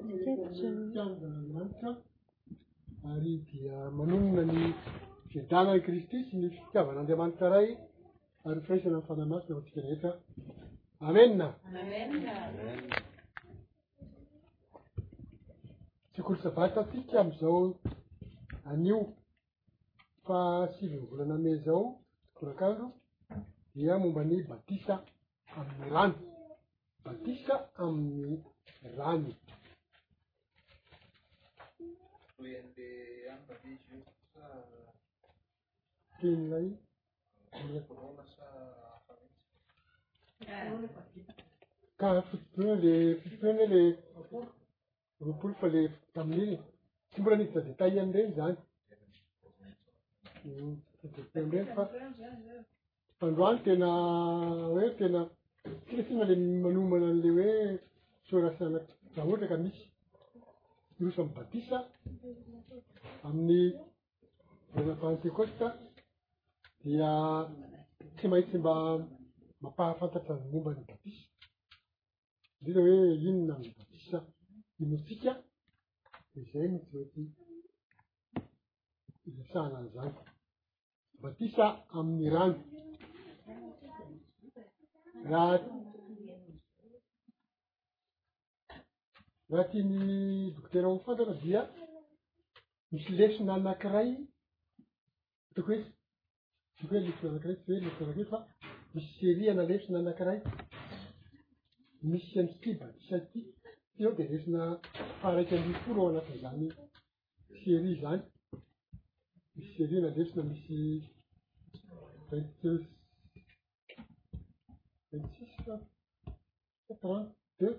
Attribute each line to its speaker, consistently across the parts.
Speaker 1: Andriamanitra ary dia manomana ny fiadanana i Kristy sy ny fitiavana Andriamanitra Ray ary firaisana ny Fanahy Masina ho antsika rehetra. Amena. Sekoly sabata antsika amin'izao anio. faha sivy ny volana mey izao tolakandro dia momba ny batisa amin'ny rano batisa amin'ny rano tenilay ka fitotoana le fitotoana le roapolo fa le tamin'iny tsy mbola niditra détail an'ireny zany hmm, détail an'ireny fa androany tena hoe tena tsy le sina le manomana an'le hoe sorasanat raha ohatra ka misy irosa amy batisa amin'ny rena pantekosta dia tsy maintsy mba mampahafantatra ny momba ny batisa indrindra hoe inona ny batisa inoantsika dia izay no tsy mety iresahana an'izany batisa amin'ny rano raha raha tiany dokotera ho fantatra dia misy lesona anankiray Hitako hoe tsy hoe lesona anankiray tsy hoe lesona anankiray fa misy serihana lesona anankiray misy an'i Skiba isaty ty eo dia lesona faharaika ambin'ny folo ao anatin'izany serie izany misy serihana lesona misy vingt vingt six fa trente deux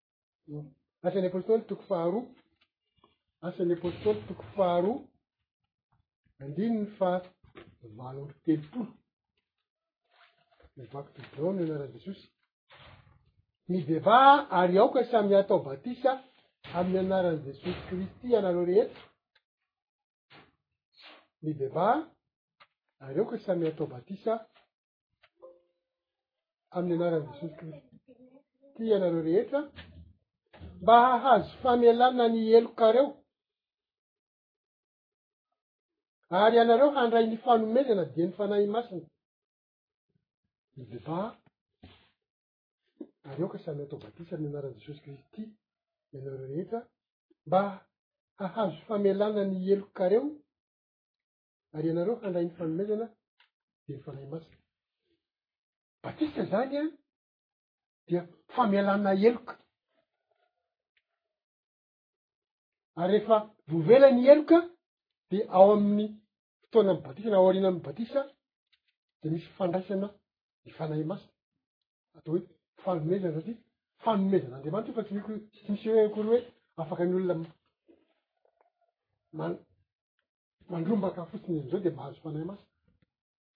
Speaker 1: Asan'ny Apôstôly toko faharoa, Asan'ny Apôstôly toko faharoa, andininy fa valo amby telopolo. Mivaky todrao ny anaran'i Jesosy. Mibevaha ary aoka samy atao batisa amin'ny anaran'i Jesosy Kristy ianareo rehetra. Mibevaha ary aoka samy atao batisa amin'ny anaran'i jesosy kristy ty ianareo rehetra mba hahazo famelana ny helokareo ary ianareo handray ny fanomenana dia ny fanahy masina deva ary eoka samy atao batisa amin'ny anaran'i jesosy kristy ianareo rehetra mba hahazo famelana ny helokareo ary ianareo handray ny fanomezana dia ny fanahy masina batisa zany a dia famelana heloka ary efa vovela ny heloka dia ao amin'ny fotoana ami'ny batisa na ao ariana ami'ny batisa de misy fandraisana ny fanahy masina atao hoe fanomezana satria fanomezana andriamanitra fa tsy miko tsy misy hoe akory hoe afaka ny olona man Mandrombaka fotsiny izy ndray dia mahazo fanahy masina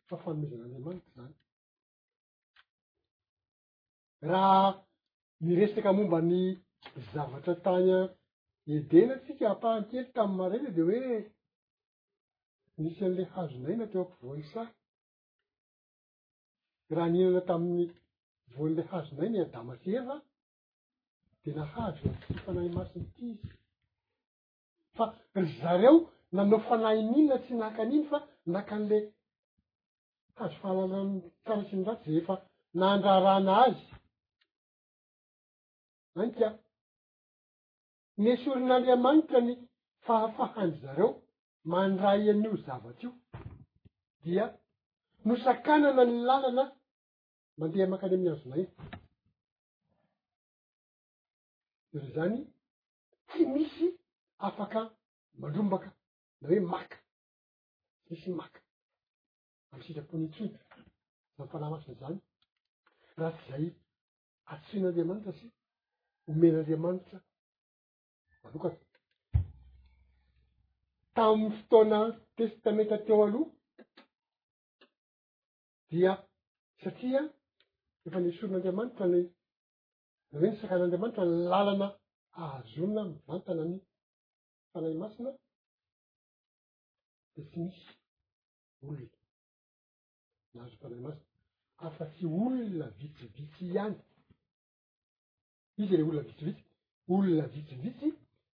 Speaker 1: fa fanomezan'Andriamanitra izany. Raha miresaka momba ny zavatra tany Edena atsika ampahany kely tamin'ny maraina dia hoe nisy an'ilay hazon'aina teo am-povoan'ny saha. Raha nihinana tamin'ny voan'ilay hazon'aina i Adama sy Eva dia nahazo ity fanahy masina ity izy. fa ry zareo nanao fanahy iniana tsy naka an'iny fa naka an'le hazo fahalalan'ny tsara sy ny ratsy zay efa nahandraharahana azy ainka nesorin'andriamanitra ny fahafahan-dry zareo mandray an'io zavatra io dia nosakanana ny lalana mandeha makany amin'ny hazonay ry zany tsy misy afaka mandrombaka na hoe maka tsy misy maka amy sitrapony intsony zany fanahy masina zany raha tsy zay atsoin'andriamanitra sy omen'andriamanitra manokana taminy fotoana testamenta teo aloha dia satria efa nesorin'andriamanitra ny Resaka an'Andriamanitra ny lalana ahazoana mivantana ny Fanahy Masina dia tsy misy olona nahazo Fanahy Masina afa-tsy olona vitsivitsy ihany. Iza ilay olona vitsivitsy? Olona vitsivitsy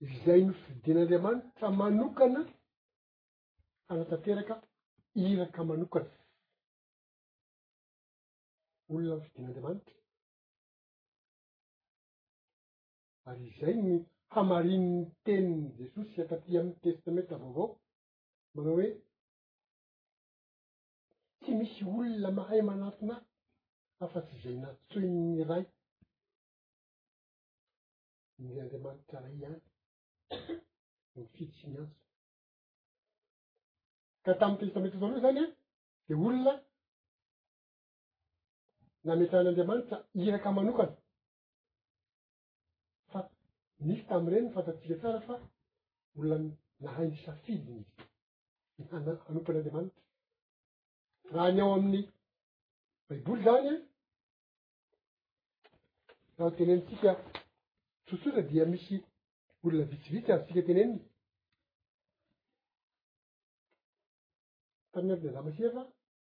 Speaker 1: izay nofidin'Andriamanitra manokana hanatanteraka iraka manokana. Olona nofidin'Andriamanitra Ary izay ny hamarinin'ny tenin'i Jesosy atatỳ amin'ny Testamenta Vaovao, manao hoe, Tsy misy olona mahay manatona ahy afa-tsy izay nantsoin'ny Ray, ny Andriamanitra Ray ihany no mifidy sy miantso. Ka tamin'ny Testamenta Taloha izany dia olona nametrahan'Andriamanitra iraka manokana. Fa nisy tamin'ireny ny fantatsika tsara fa olona nahay ny safidy ny hanompo an'Andriamanitra. Raha ny ao amin'ny Baiboly izany e, raha ho tenenitsika tsotsotra dia misy olona vitsivitsy azontsika tenenina. Tamin'ny andron'ny Adama sy Eva,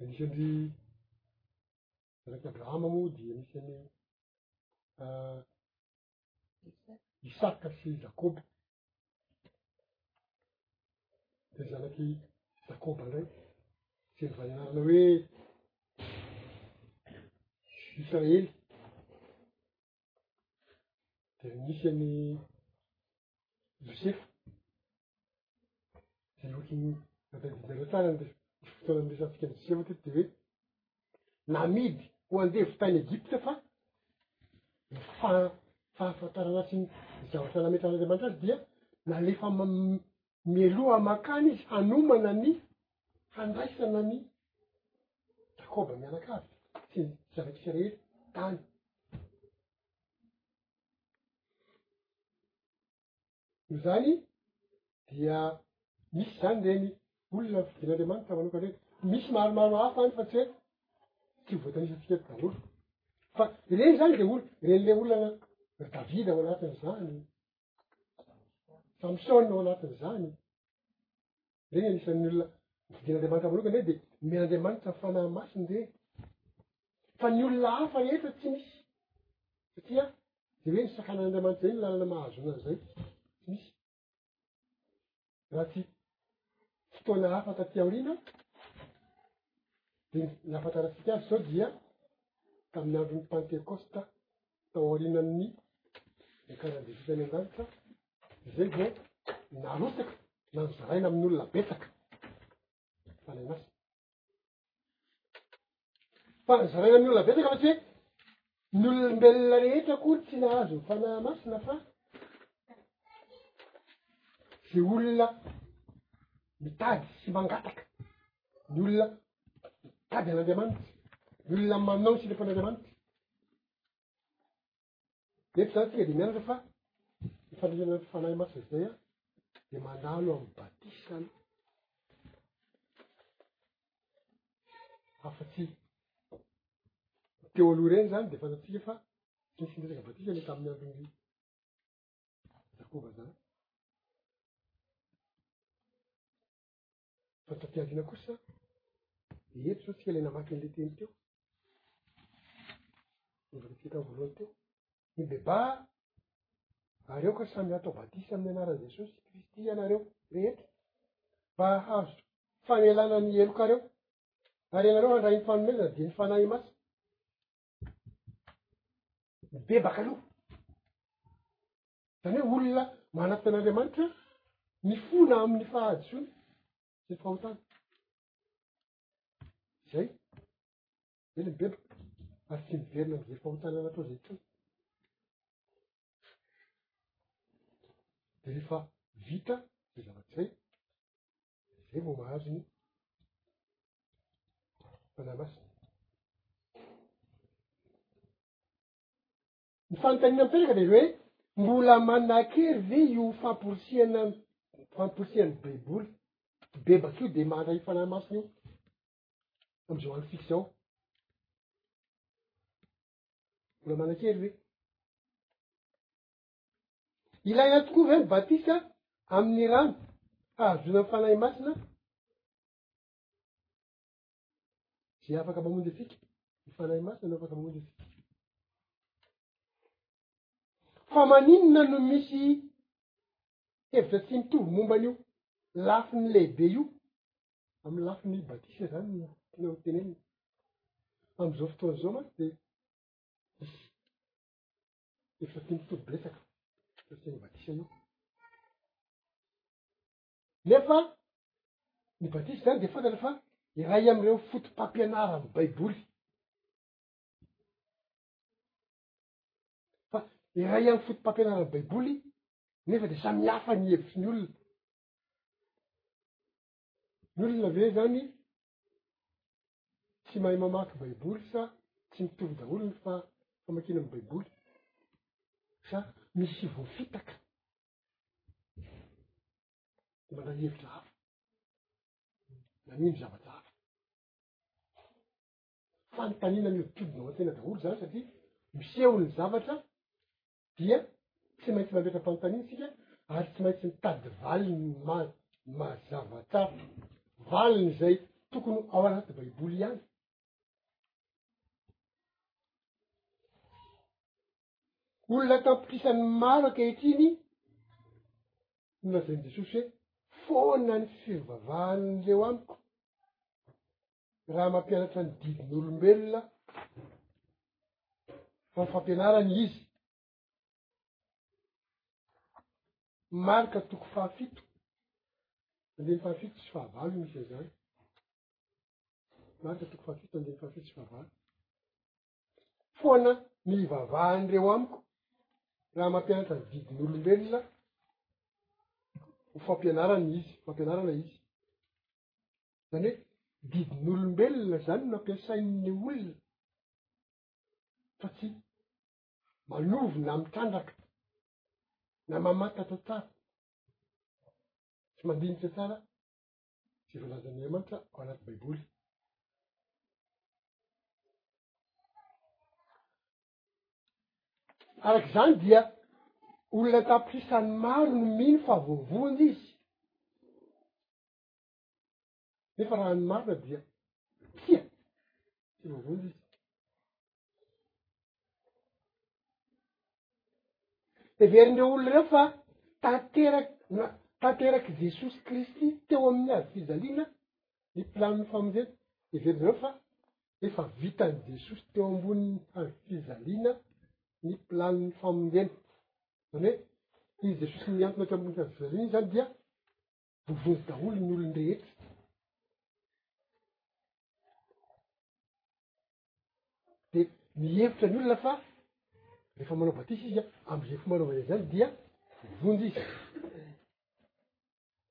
Speaker 1: Anisan'ny raka-drahama moa dia anisan'ny ah, Isaka sy Jakoba. Dia zanaky Jakoba indray. Tsy ny valinarina hoe Israely. Dia nisy an'i Josefa. Dia ohatran'ny natadidianareo tsara ny fotoana niresahantsika an'i Josefa teto dia hoe namidy ho andevo tany Egypta fa ny faha- fahafantarana azy sy ny zavatra nametrahan'Andriamanitra azy dia nalefa Mialoha mankany izy hanomana ny handraisana ny Jakoba mianakavy sy ny zanak'Isiraely tany. Noho izany dia misy izany ireny olona fidian'Andriamanitra manokana ireny. Misy maromaro hafa any fa tsy hoe tsy voatanisantsika eto daholo. Fa ireny izany dia olona, ireny ilay olona ry Davida ao anatin'izany, Samsona ao anatin'izany. Re ny anisan'ny olona fidin'Andriamanitra manokana hoe dia omen'Andriamanitra ny fanahy masiny re. Fa ny olona hafa rehetra tsy misy. Satria dia hoe ny sakanan'Andriamanitra izay ny lalana mahazoana an'izay. Tsy misy. raha tsy fotoana hafa taty aoriana dia ny afantarantsika azy zao dia tamin'ny andron'ny pantekosta tao aorianan'ny niakarany jesosy any an-danitra izay vao narotsaka nanozaraina amin'olona betsaka fanahinasa fa zaraina ny olona betsaka fa tsy hoe ny olombelona rehetra koa tsy nahazo ny fanahy masina fa ze olona mitady sy mangataka ny olona mitady an'andriamanitsy ny olona manao ny silepon'andriamanitsy Eto izany tonga dia mianatra fa ny faniriana ny Fanahy Masina izay an, dia mandalo amin'ny batisa aloha. Afa-tsy teo aloha ireny izany dia fantatsika fa tsy nisy niresaka batisa aloha tamin'ny andron'ny Jakoba izany. Fa taty aoriana kosa, dia eto izao tsika ilay namaky an'ilay teny teo. Nivorifiatra voalohany teo. Ny beba, ary aoka samy hatao batisa amin'ny anaran'i Jesosy Kristy ianareo rehetra, mba hahazo fanelana ny helokareo. Ary ianareo handray ny fanomezana dia ny fanahy masina. Mibebaka aloha. Izany hoe olona manatona an'Andriamanitra mifona amin'ny fahadisoana sy ny fahotana. Izay, zay le mibebaka, ary tsy miverina amin'izay fahotana natao izay intsony. De rehefa vita zay zavatra izay, zay vao mahazo ny fanahy masina. Ny fanontaniana mipetraka dia hoe, mbola manan-kery ve io famporisihana famporisihan'ny Baiboly bebaka io dia mandray Fanahy Masina io am'izao androntsika izao? Mbola manan-kery ve? Ilaina tokoa ve ny batisa amin'ny rano hahazoana ny Fanahy Masina? Dia afaka mamonjy antsika. Ny Fanahy Masina no afaka mamonjy antsika. Fa maninona no misy hevitra tsy mitovy momba an'io lafiny lehibe io? Amin'ny lafiny batisa izany no tiana hotenenina. Amin'izao fotoana izao mantsy dia misy hevitra tsy mitovy betsaka. Tsy ny batisa io. Nefa ny batisa zany de fantatra fa iray am'ireo foto-pampianaran'ny baiboly. Fa iray amin'ny foto-pampianaran'ny baiboly nefa de samy hafa ny hevitry ny olona. Ny olona ve zany tsy mahay mamaky baiboly sa tsy mitovy daholo ny fa- famakiana ny baiboly? Sa misy voafitaka de manao hevitra hafa nanino zavatra hafa fanontaniana mihoditodina ao an-tena daholo zany satria miseho ny zavatra dia tsy maintsy mametra-panontaniana tsika ary tsy maintsy mitady valiny ma mazava tsara valiny zay tokony ao anaty baiboly ihany Olona an-tapitrisany maro ankehitriny no lazain'i Jesosy hoe foana ny fivavahan'ireo amiko, raha mampianatra ny didin'olombelona ao am' fampianarany izy. Marka toko fahafito, andininy fahafito sy fahavalo misy an'izany. Marka toko fahafito andininy fahafito sy fahavalo. foana ny hivavahan'ireo amiko raha mampianatra ny didin'olombelona ho fampianarana izy, fampianarana izy. Zany hoe didin'olombelona zany no ampiasain'ny olona fa tsy manovo na mitrandraka na mamantatra tsara, tsy mandinika tsara izay voalazan'Andriamanitra ao anaty Baiboly. Araka izany dia olona an-tapitrisany maro no mino fa voavonjy izy. Nefa raha ny marina dia tsia, tsy voavonjy izy. Heverin'ireo olona ireo fa tanterak- na tanterak'i Jesosy Kristy teo amin'ny hazo fijaliana ny planiny famonjena. Heverin'izy ireo fa efa vitan'i Jesosy teo ambonin'ny hazo fijaliana ny planiny famonjena. Zany hoe, i Jesosy miantona teo ambony hazo fijaliana iny zany dia voavonjy daholo ny olony rehetra. De mihevitra ny olona fa rehefa manao batisa izy a, am'izay fomba anaovany an'izany dia voavonjy izy.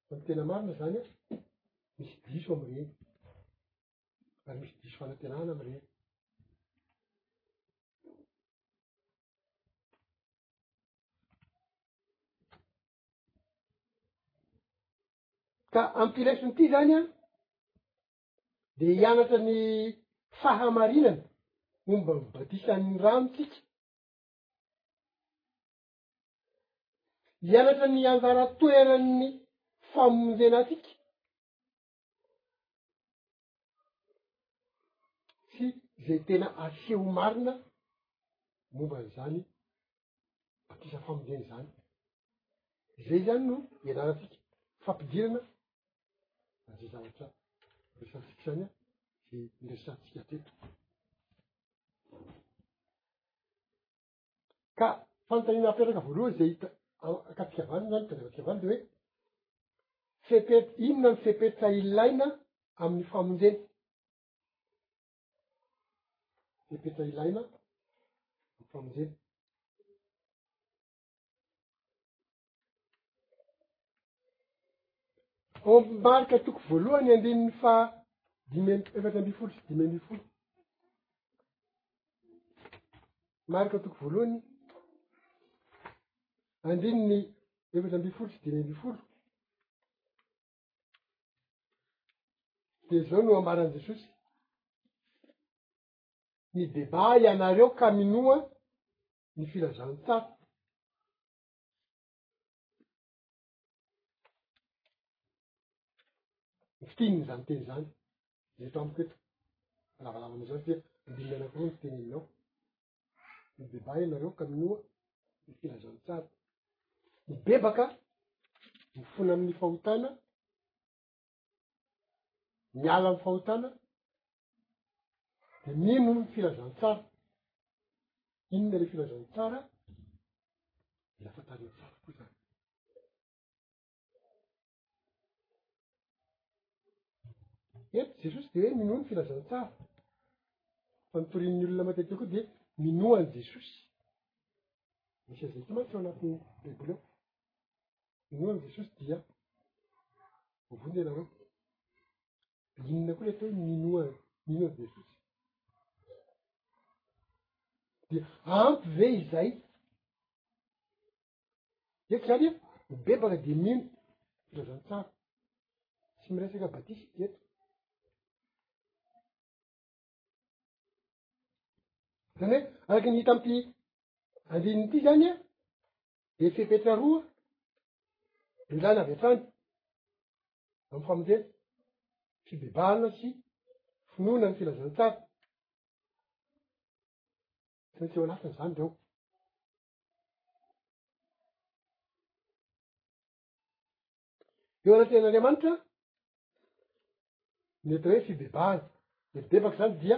Speaker 1: Fa ny tena marina zany a, misy diso am'ireny, ary misy diso fanantenana am'ireny. ka ampiresin'ity zany a de hianatra ny fahamarinana momba ny batisan'ny rano tsika hianatra ny anjara toeran'ny famonjena atsika Tsy zay tena aseho marina momba an'izany batisa famonjena zany. Zay zany no ianarantsika fampidirana an'izay zavatra resatsika zany an, zay noresahantsika teto. Ka fanontaniana apetraka voalohany izay hita akatsika vanona zany, tadiavantsika vanona de hoe fepetra, inona ny fepetra ilaina amin'ny famonjena? Fepetra ilaina amin'ny famonjena. Ao amin'ny marika toko voalohany andininy fa dimy efatra ambin'ny folo sy dimy ambin'ny folo. Marika toko voalohany andininy efatra ambin'ny folo sy dimy ambin'ny folo. Dia izao no ambaran'i Jesosy. Mibebaha ianareo ka minoa ny filazantsara. Ny fitin' izany teny izany, eto amiko eto, lavalava amizao dia andininy anakiroa ny teneninao. Mibebaha ianareo ka minoa ny filazantsara. Mibebaka mifona amin'ny fahotana miala amin'ny fahotana, dia mino ny filazantsara. Inona ilay filazantsara? Mila fantarina tsara koa izany. Eto Jesosy dia hoe minoa ny filazantsara. Fa ny torian'ny olona matetika koa dia minoa an'i Jesosy. Misy an'izay koa mantsy ao anatin'ny Baiboly ao. Ny oe an'i Jesosy dia vonona ianareo. Inona koa ilay atao hoe minoa minoa an'i Jesosy? Dia ampy ve izay? Eto zany an, mibebaka dia mino, filazany tsara. Tsy miresaka batisa izy eto. Zany hoe, araka ny hita am'ty andininy ity zany an, Dia fepetra roa no ilaina avy hatrany amin'ny famonjena, fibebahana sy finoana ny filazantsara. Tsy maintsy eo anatiny izany ireo. Eo anatin'Andriamanitra ny atao hoe fibebahana. Ny fibebaka izany dia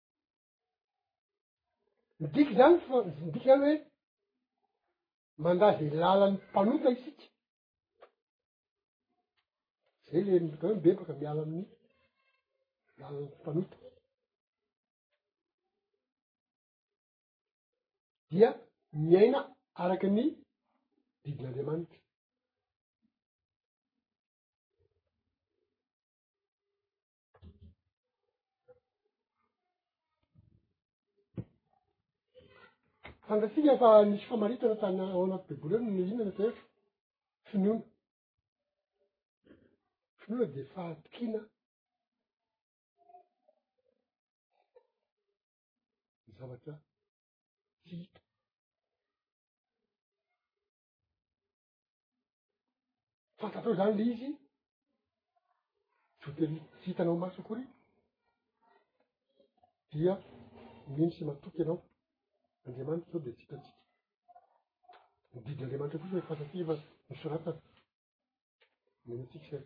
Speaker 1: Midika izany fa midika zany hoe mandà ze lalan'ny mpanota isika. Zay le midika hoe mibebaka miala amin'ny lalan'ny mpanota. Dia miaina araka ny didin'Andriamanitra. Fantatsika fa nisy famaritana tany ao anaty baiboly ao ny inona atao hoe finoana. Finoana dia fahatokiana ny zavatra tsy hita. Fantatrao zany le izy, jotery tsy hitanao maso akory, dia mino sy matoky ianao Andriamanitra zao dia tsy hitantsika. Ny didin'Andriamanitra kosa efa satria efa nosoratana. Mino antsika izay.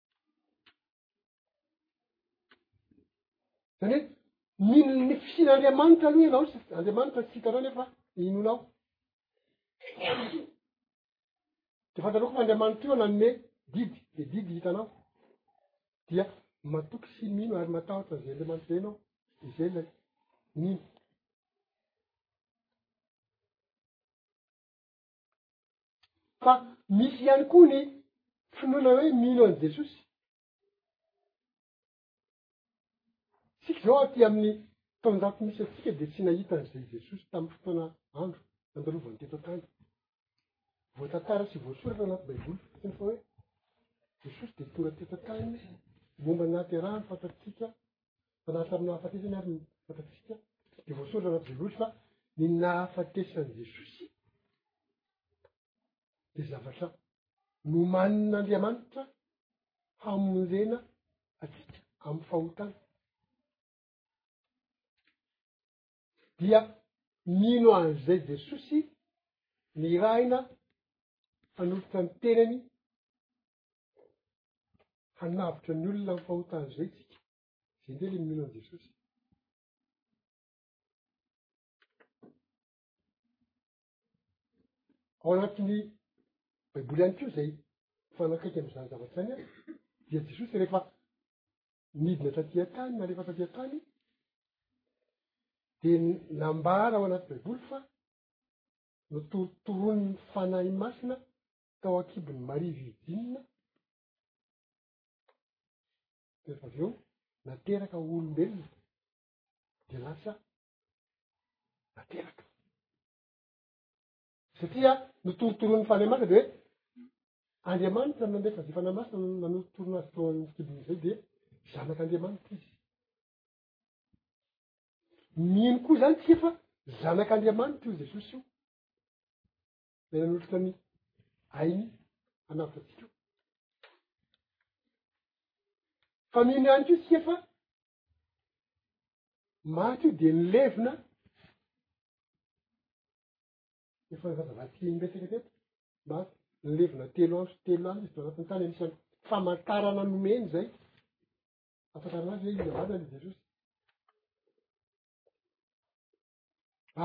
Speaker 1: Zany hoe mino ny fisiana Andriamanitra aloha ianao sa Andriamanitra tsy hitanao nefa inonao. De fantanao koa fa Andriamanitra io nanome didy, de didy hitanao. Dia matoky sy mino ary matahotra an'izay Andriamanitra zay ianao. De zay lay mino. Fa misy ihany koa ny finoana hoe mino an'i Jesosy. Isika izao aty amin'ny taonjato misy antsika dia tsy nahita an'izay i Jesosy tamin'ny fotoana andro nandalovany teto an-tany. Voatantara sy voasoratra anaty Baiboly fotsiny fa hoe Jesosy dia tonga teto an-tany momba ny nahaterahany fantatsika fa na tamin'ny nahafatesany ary ny fantatsika de voasoratra anaty baiboly fa ny nahafatesan'i jesosy de zavatra nomanin'andriamanitra hamonjena atsika amin'ny fahotana dia mino an'izay jesosy ny rahina hanolotra ny tenany hanavotra ny olona amin'ny fahotany izay tsika, izay ndeha ilay mino an'i Jesosy. Ao anatin'ny baiboly ihany koa izay fanakaiky amin'izany zavatra izany an, dia Jesosy rehefa nidina taty an-tany na rehefa taty an-tany, dia nambara ao anaty baiboly fa notorotoronin'ny fanahy masina tao an-kibon'i Maria Virjina, rehefa avy eo nateraka ho olombelona, dia lasa nateraka. Satria notorotoroan'ny fanahy masina dia hoe Andriamanitra no nandefa izay fanahy masina nanotorona azy teo amin'ny kibony izay dia zanak'Andriamanitra izy. Mino koa izany tsika fa zanak'Andriamanitra io Jesosy io. Izay nanolotra ny ainy hanavotra antsika. Fa mino ihany koa isika fa maty io dia nilevina efa nyvazavantsika inbetsaka teto maty nilevina telo andro sy telo alina izy to anatin'ny tany anisan'ny famantarana nomeny izay afantarana azy hoe izy avana ny jesosy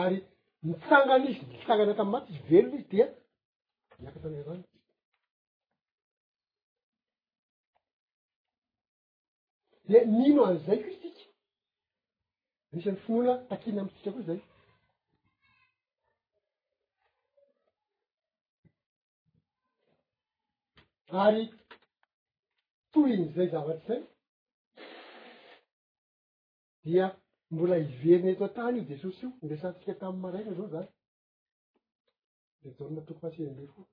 Speaker 1: ary nitsangana izy nitsangana tamy maty izy velona izy dia miaka tany anrany de mino an'izay ko isika misy any finoana takina amitsika koa zay ary tohin'izay zavatsy zay dia mbola hiverina eto an-tany io Jesosy io, niresahantsika tamin'ny maraina zao zany. De Jaona toko fahasivy ambin'ny folo.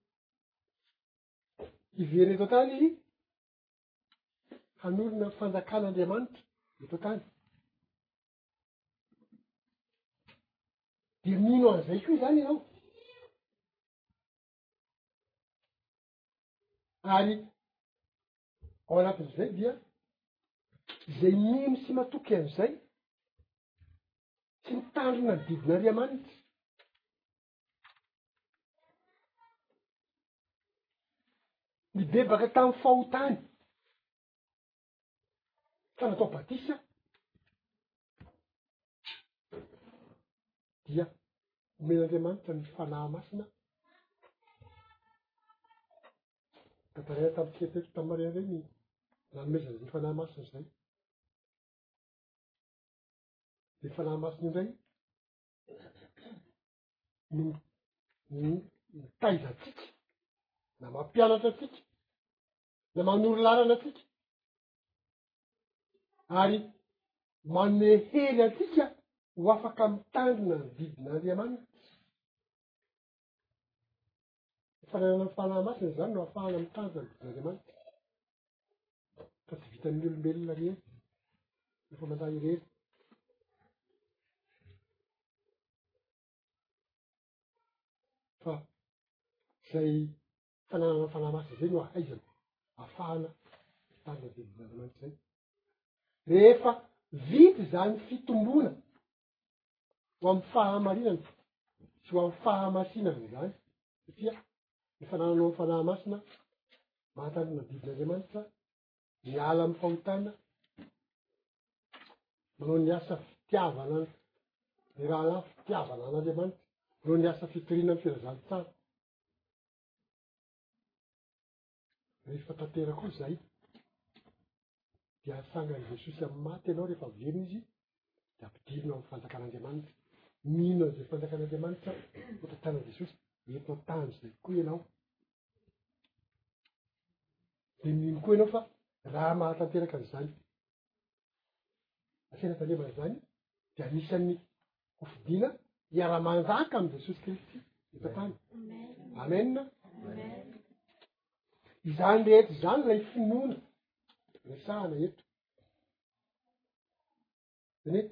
Speaker 1: Hiverina eto an-tany izy hanorina ny fanjakan'Andriamanitra eto an-tany. De mino an'izay koa izany ianao. ary ao anatin'izay dia izay mino sy matoky an'izay tsy mitandrina ny didin'ariamanitra mibebaka tamin'ny fahotany fa natao batisa dia omen'andriamanitra ny fanahy masina tantaraina tamy kiateto tamy maria reny nanomezany ny fanahy masina zay de fanahy masina indray no ny mitaiza atsika na mampianatra atsika dia manoro lalana atsika ary manome hery atsika ho afaka mitandrina ny didin'andriamanitra fananana ny fanahy masina zany no afahana mitandrina ny didin'andriamanitra fa tsy vitan'ny olombelona rehery efa mandaha irery fa zay Fananana fanahy masina izay no ahaizana afahana mitarina izay volan'Andriamanitra izay. Rehefa vita izany fitomboana ho amin'ny fahamarinana sy ho amin'ny fahamasinana izany, satria ny fanananao ny fanahy masina mahatanina bibin'Andriamanitra miala amin'ny fahotana manao ny asa fitiavana ny rahalahy fitiavana an'Andriamanitra, manao ny asa fitoriana ny firazantsara Rehefa tanterako io zay, dia atsangan'i Jesosy amin'ny maty ianao rehefa velona izy, dia ampidirina ao amin'ny fanjakan'Andriamanitra. Mino an'izay fanjakan'Andriamanitra hotantanan'i Jesosy, eto an-tany izay koa ianao. Dia mino koa ianao fa raha mahatanteraka an'izany, Asaina tandremana izany dia anisan'ny hofidiana hiara-manjaka amin'i Jesosy Kristy eto an-tany. Amena. Izany rehetra izany ilay finoana resahana eto. Zany hoe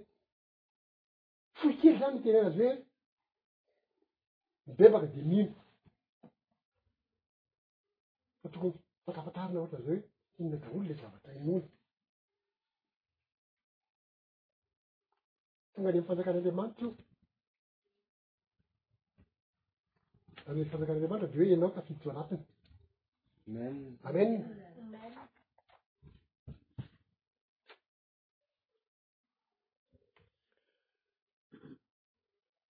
Speaker 1: fohy kely zany ny tenena azy hoe mibebaka dia mino. fa tokony fantafatarina ohatra zao hoe inona daholo le zavatra inoana tonga any am fanjakan'andriamanitra io ary ny fanjakan'andriamanitra de hoe ianao tafiditro anatiny amen amen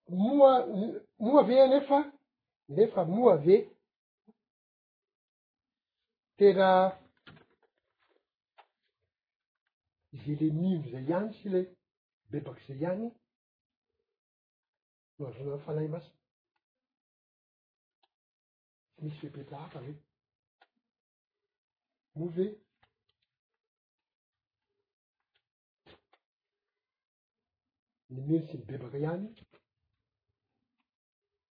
Speaker 1: moa moa ve anefa nefa moa ve Tena izay lenivo izay ihany sy le bebaka izay ihany no ahazoana ny Fanahy Masina. Tsy misy fepetra hafa ve? Moa ve ny mino sy ny bebaka ihany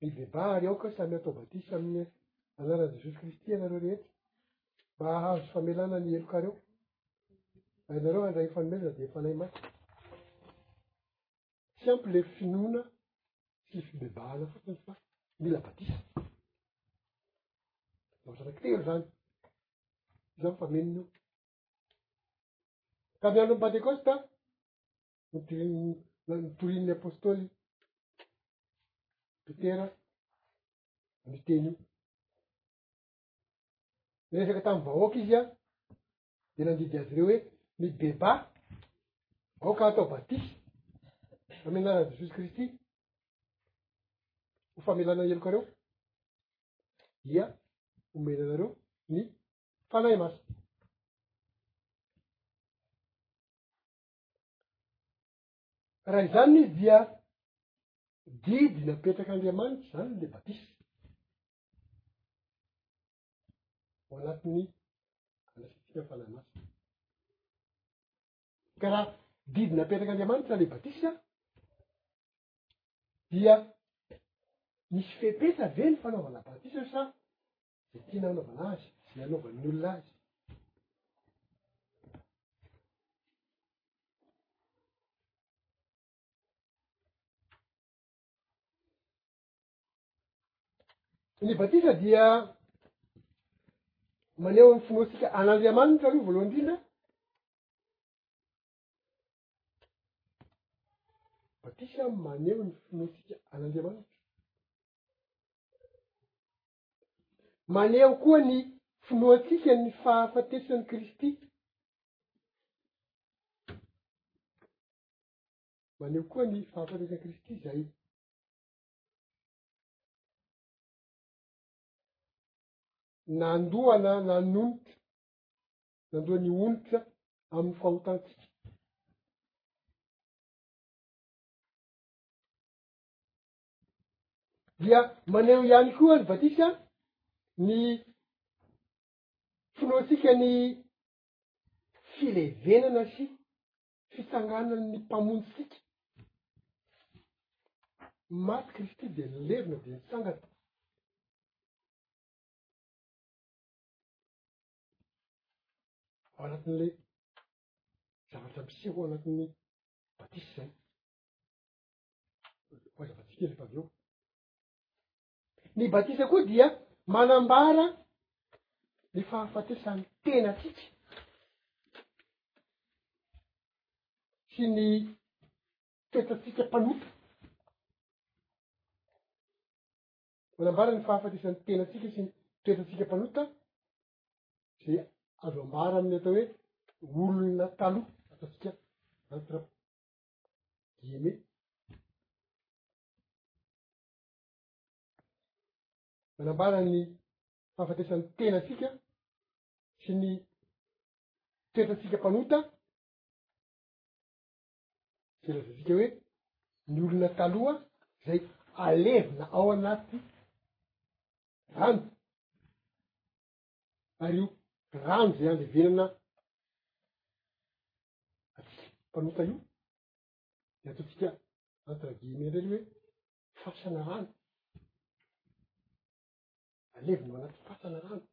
Speaker 1: Mibebaha ary aoka samy hatao batisa amin'ny anaran'i Jesosy Kristy ianareo rehetra mba hahazo famelana ny helokareo. Raha ianareo handray ny fanomezana dia Fanahy Masina. Tsy ampy ilay finoana sy fibebahana fotsiny fa mila batisa. Zavatra anankitelo izany. Izany fa menina io. Tamin'ny andron'ny Pantekosta, notorian'ny apostoly Petera ny teny io. Niresaka tamin'ny vahoaka izy an, dia nandidy azy ireo hoe mibeba aoka atao batisy amy anaran'i Jesosy Kristy ho famelana helokareo dia omena anareo ny fanahy masina. Raha izany izy dia didy napetrak'Andriamanitra izany le batisa ho anatin'ny andrasantsika fanahy masina. Ka raha didy napetrak'Andriamanitra le batisa dia misy fepesa ve ny fanaovana batisa sa Izay tiana anaovana azy, izay anaovan'ny olona azy. Ny batisa dia maneho amin'ny finoantsika an'Andriamanitra aloha voalohany indrindra batisa maneho ny finoantsika an'Andriamanitra Maneho koa ny finoantsika ny fahafatesan'i Kristy. Maneho koa ny fahafatesan'i Kristy izay. Nandoa na nanonitra, nandoa ny onitra amin'ny fahotantsika. dia maneho ihany koa ny batisa ny finoantsika ny filevenana sy fitsanganan' ny mpamonjitsika maty kristy dia nilevina dia nitsangana ao anatin'le zavatra miseho anatin'ny batisa zany Hoazavatsika eto avy eo. Ny batisa koa dia manambara ny fahafatesan'ny tenatsika sy ny toetratsika mpanompo. Manambara ny fahafatesan'ny tenatsika sy ny toetratsika mpanota zay azo ambara amin'ny atao hoe olona taloha ataontsika antra Amen. Manambara ny fahafatesan'ny tenantsika sy ny toetrantsika mpanota zay lazantsika hoe ny olona taloha zay alevina ao anaty rano ary io rano zay andevenana atsika mpanota io de ataontsika entre guillemets ndray le hoe fasana rano alevina ao anaty fasana rano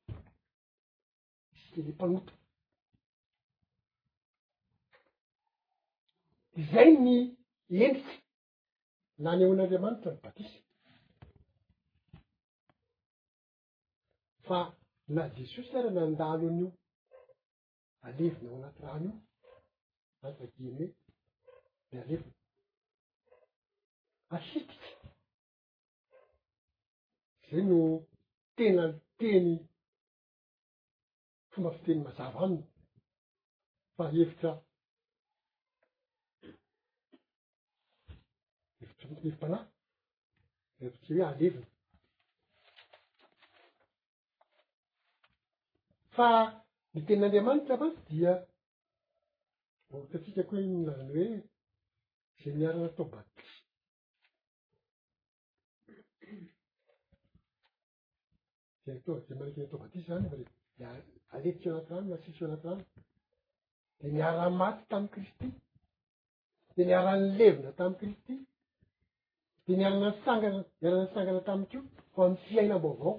Speaker 1: isika le mpanota de zay ny endrika nanehoan'andriamanitra ny batisa fa na Jesosy ara nandalo an'io alevina ao anaty rano io, entre guillemets, de alevina. Asitika. Zay no tena teny fomba fiteny mazava aminy fa hevitra hevitry ny hevi-panahy hevitry hoe alevina fa ny tenin'andriamanitra mantsy dia ohitantsika ko hoe nilazany hoe zay miarana atao batisy Dia ataovy dia maneky atao batisa zany fa dia alefitsy anaty rano na asitsy anaty rano. Dia niara-maty tamin'i Kristy. Dia niara-nilevina tamin'i Kristy. Dia niara-natsangana, niara-natsangana tamin'ny koa ho amin'ny fiainam-baovao.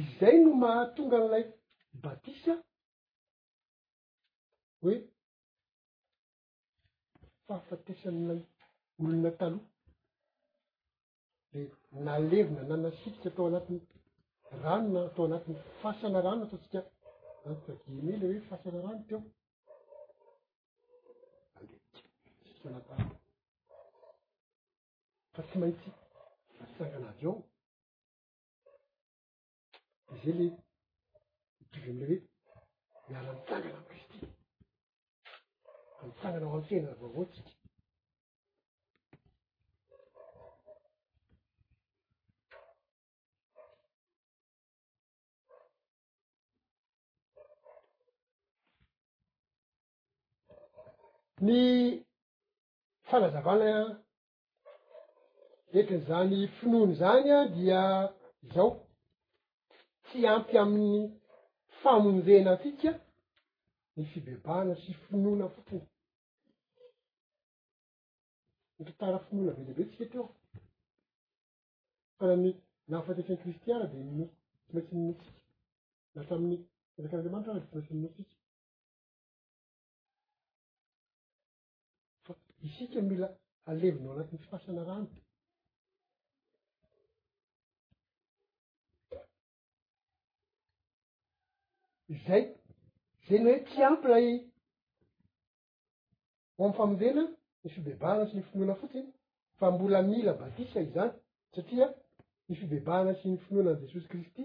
Speaker 1: Izay no mahatonga an'ilay batisa hoe fahafatesan'ilay olona taloha. dia nalevina na nasitrika atao anatin'ny rano na atao anatin'ny fasana rano ataontsika antoka dimy le hoe fasana rano teo sanatany fa tsy maintsy asangana avy eo izay le mitovy amle hoe miara mitsangana am kristy a mitsangana ho antena vaovaotsika ny fanazavana Ekin'izany finoany izany an, dia izao, tsy ampy amin'ny famonjena antsika ny fibebahana sy finoana fotsiny. Ny tantara finoana be dia be tsy hita eo, fa na ny nahafatesan'i Kristy ara dia ninoa, tsy maintsy ninoantsika, na hatramin'ny fanjakan'Andriamanitra ara dia tsy maintsy ninoantsika. fa isika no mila alevina ao anatin'ny fasana rano izay zay ny hoe tsy ampy lay ho am famonjena ny fibebahana sy ny finoana fotsiny fa mbola mila batisa izany satria ny fibebahana sy ny finoana any jesosy kristy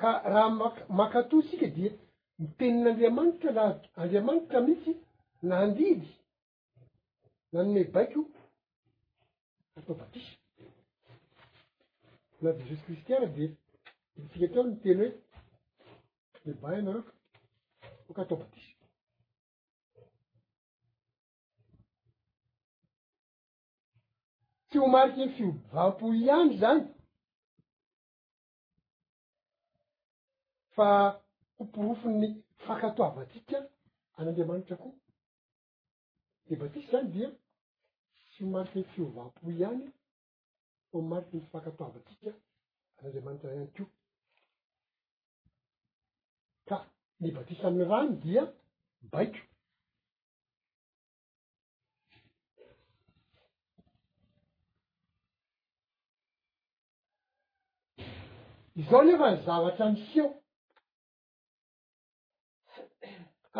Speaker 1: Ka raha mankatò isika dia ny tenin'Andriamanitra na Andriamanitra mihitsy nandidy nanome baiko hatao batisa. Na Jesosy Kristy ara dia hitantsika teo ny teny hoe mibay ianareo ka toka hatao batisa. Tsy ho mariky ny fiovam-po ihany izany fa ho porofon'ny fankatoavantsika an'Andriamanitra koa. Ny batisa izany dia tsy mariky ny fiovam-po ihany fa mariky ny fankatoavantsika an'Andriamanitra ihany koa. Ka ny batisa amin'ny rano dia baiko. Izao anefa ny zavatra miseho,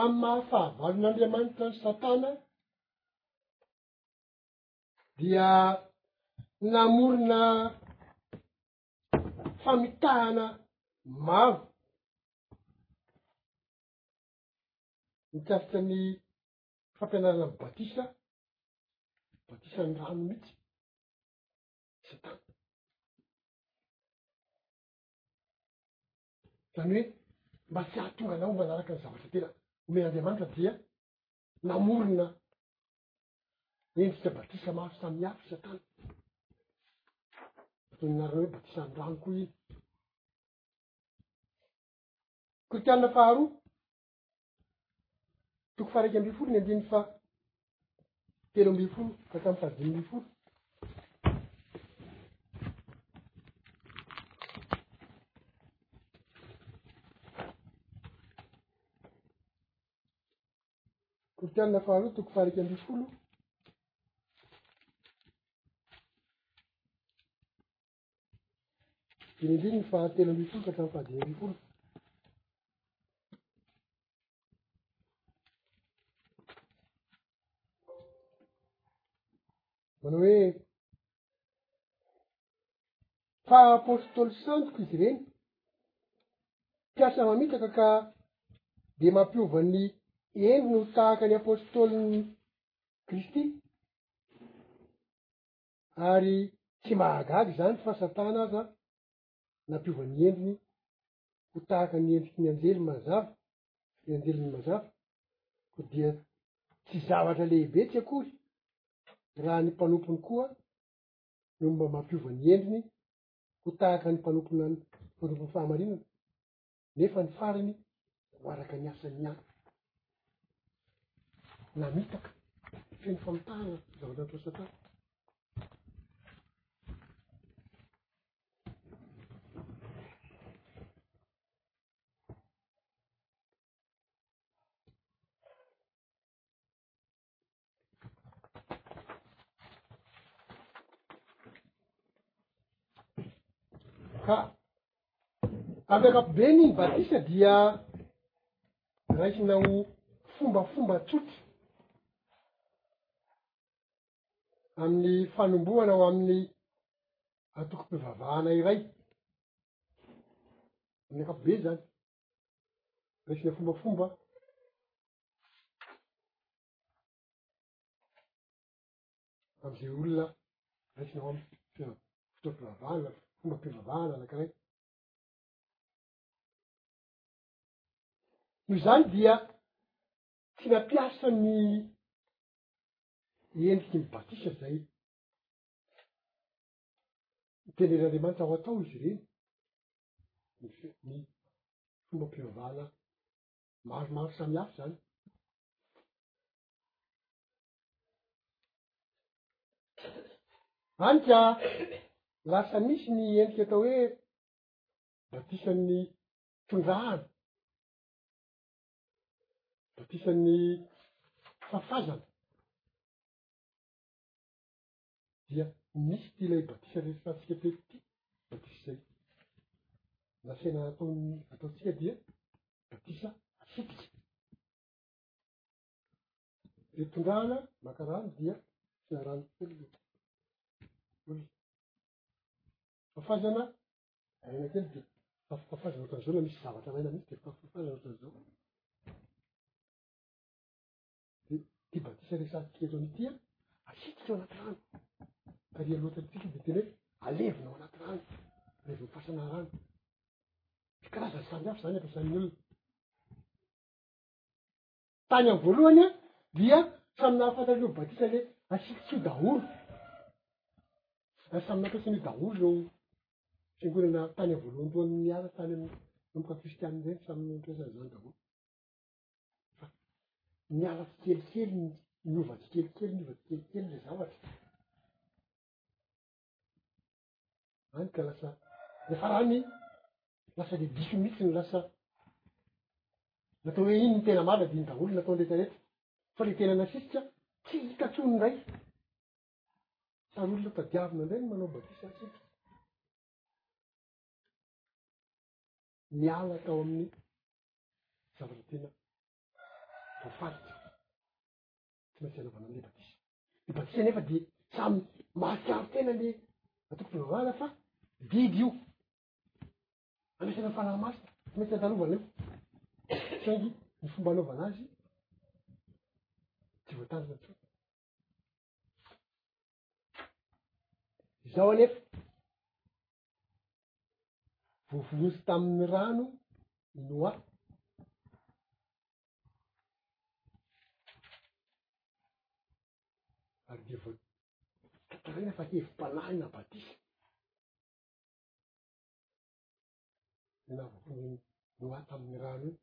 Speaker 1: amin'ny maha-fahavalon'Andriamanitra an'i Satana, dia namorona famitahana maro mikasika ny fampianarana ny batisa, batisan'ny rano mihitsy. Zany hoe mba tsy hahatonga anao manaraka ny zavatra tena omen'Andriamanitra dia namorona endrika batisa maro samihafa i Satana. Toy ny nareo hoe batisan-drano koa iny. Kristianina faharoa toko faharaika ambin'ny folo ny andininy fa telo ambin'ny folo hatramin'ny fahadimy ambin'ny folo koritianina faharoa toko faharaika ambin'ny folo Dimy ambin'ny ny faha telo ambin'ny folo ka hatramin'ny faha dimy ambin'ny folo. Manao hoe fa apôstôly santoko izy ireny, mpiasa mamitaka ka de mampiova ny endriny ho tahaka ny apôstôlin'ny Kristy. Ary tsy mahagaga izany fa Satana aza nampiova ny endriny ho tahaka ny endriky ny anjely mazava, ny anjeliny mazava, koa dia tsy zavatra lehibe tsy akory raha ny mpanompony koa no mba mampiova ny endriny ho tahaka ny mpanompony mpanompony fahamarinana. nefa ny farany ho araka ny asany ihany. Namitaka feno famitahana zava-dratra satana. Ka amin'ny ankapobeny ny batisa dia raisina ho fombafomba tsotra amin'ny fanombohana ho amin'ny atokom-pivavahana iray, amin'ny ankapobeny zany. resaka fombafomba am'izay olona raisina ao amy fia- fotoam-pivavahana fombam-pivavahana anakiray noho izany dia tsy nampiasa ny endriky ny batisa zay ny teneren'andriamanitra ao atao izy ireny ny fombam-pivavahana maromaro samihafa zany any ka lasa misy ny endrika atao hoe batisan'ny tondrahana batisan'ny fafazana dia misy ity ilay batisa resahantsika teto ity, batisa izay nasaina nataony ataontsika dia batisa fototra. Ny tondrahana maka rano dia asiana rano kely ny olona. Fafazana aina kely dia fafafazana ohatran'izao na misy zavatra alaina mihitsy dia fafafazana ohatran'izao. Dia ity batisa resahantsika eto amin'ity an, asiantsika ao anaty rano. Ka ry aloha tantsika dia tena hoe alevina ao anaty rano, alevina ny fasana rano. Tsy karazany samy hafa izany ampiasan'ny olona. Tany amin'ny voalohany an, dia samy nahafantatra an'io batisa le asiantsika io daholo. Ary samy nampiasa an'io daholo ireo fiangonana tany amin'ny voalohany teo amin'ny niara tany amin'ny manomboka kristianina ireny samy nampiasa an'izany daholo. fa niala tsikelikely ny niova tsikelikely niova tsikelikely le zavatra any ka lasa le farany lasa le diso mihitsy ny lasa natao hoe iny ny tena mala diny daholo nataony rehetra rehetra fa le tena nasisika tsy hita tsoa ny ray sary olona tadiavina indray ny manao batisa tsika niala tao amin'ny zavatra tena voafaritra tsy maintsy anaovana an'ilay batisa ny batisa anefa dia samy mahatsiaro tena le atokotry ny vavahana fa didy io anaisana ny fanahy masina tsy maintsy andalovana io saingy ny fomba anaovana azy tsy voatanjona tsoa Izao anefa, voavonjy tamin'ny rano i Noa. Ary dia voa tantaraina fa hevi-panahy na batisa. Ny navonjy Noa tamin'ny rano io.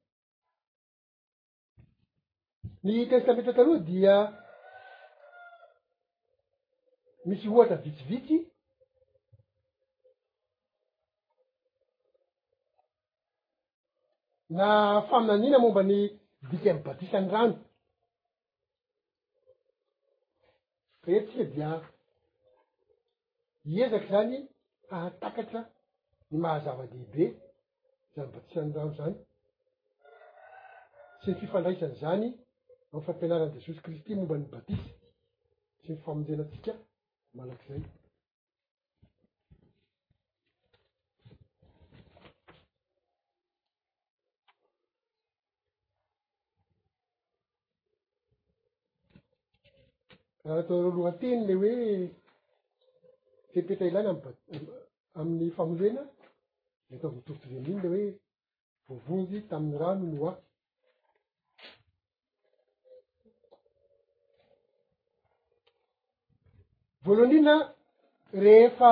Speaker 1: Ny testamenta taloha dia misy ohatra vitsivitsy na faminaniana momba ny dikan'ny batisan'ny rano. Eto tsika dia hiezaka izany hahatakatra ny maha zava-dehibe izany batisan'ny rano izany sy ny fifandraisany izany amin'ny fampianaran'i Jesosy Kristy momba ny batisa sy ny famonjena antsika manak'izay. Raha atao lohateny le hoe fepetra ilaina am'ba- amin'ny famolena, de ataovy mitovitovy amin'iny le hoe voavonjy tamin'ny rano ny hoato. Voalohany indrindra, rehefa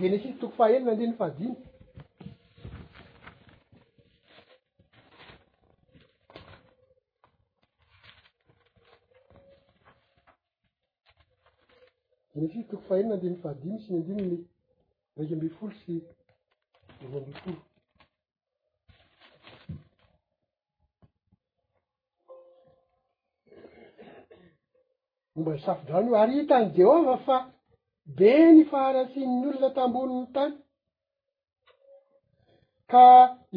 Speaker 1: Genesisy toko fahenina andininy fahadimy. Genesisy toko fahenina andininy fahadimy sy ny andininy iraika ambin'ny folo sy roa ambin'ny folo. Momba ny safodrano io, ary hitan'i Jehovah fa be ny faharatsian'ny olona tambonin'ny tany, ka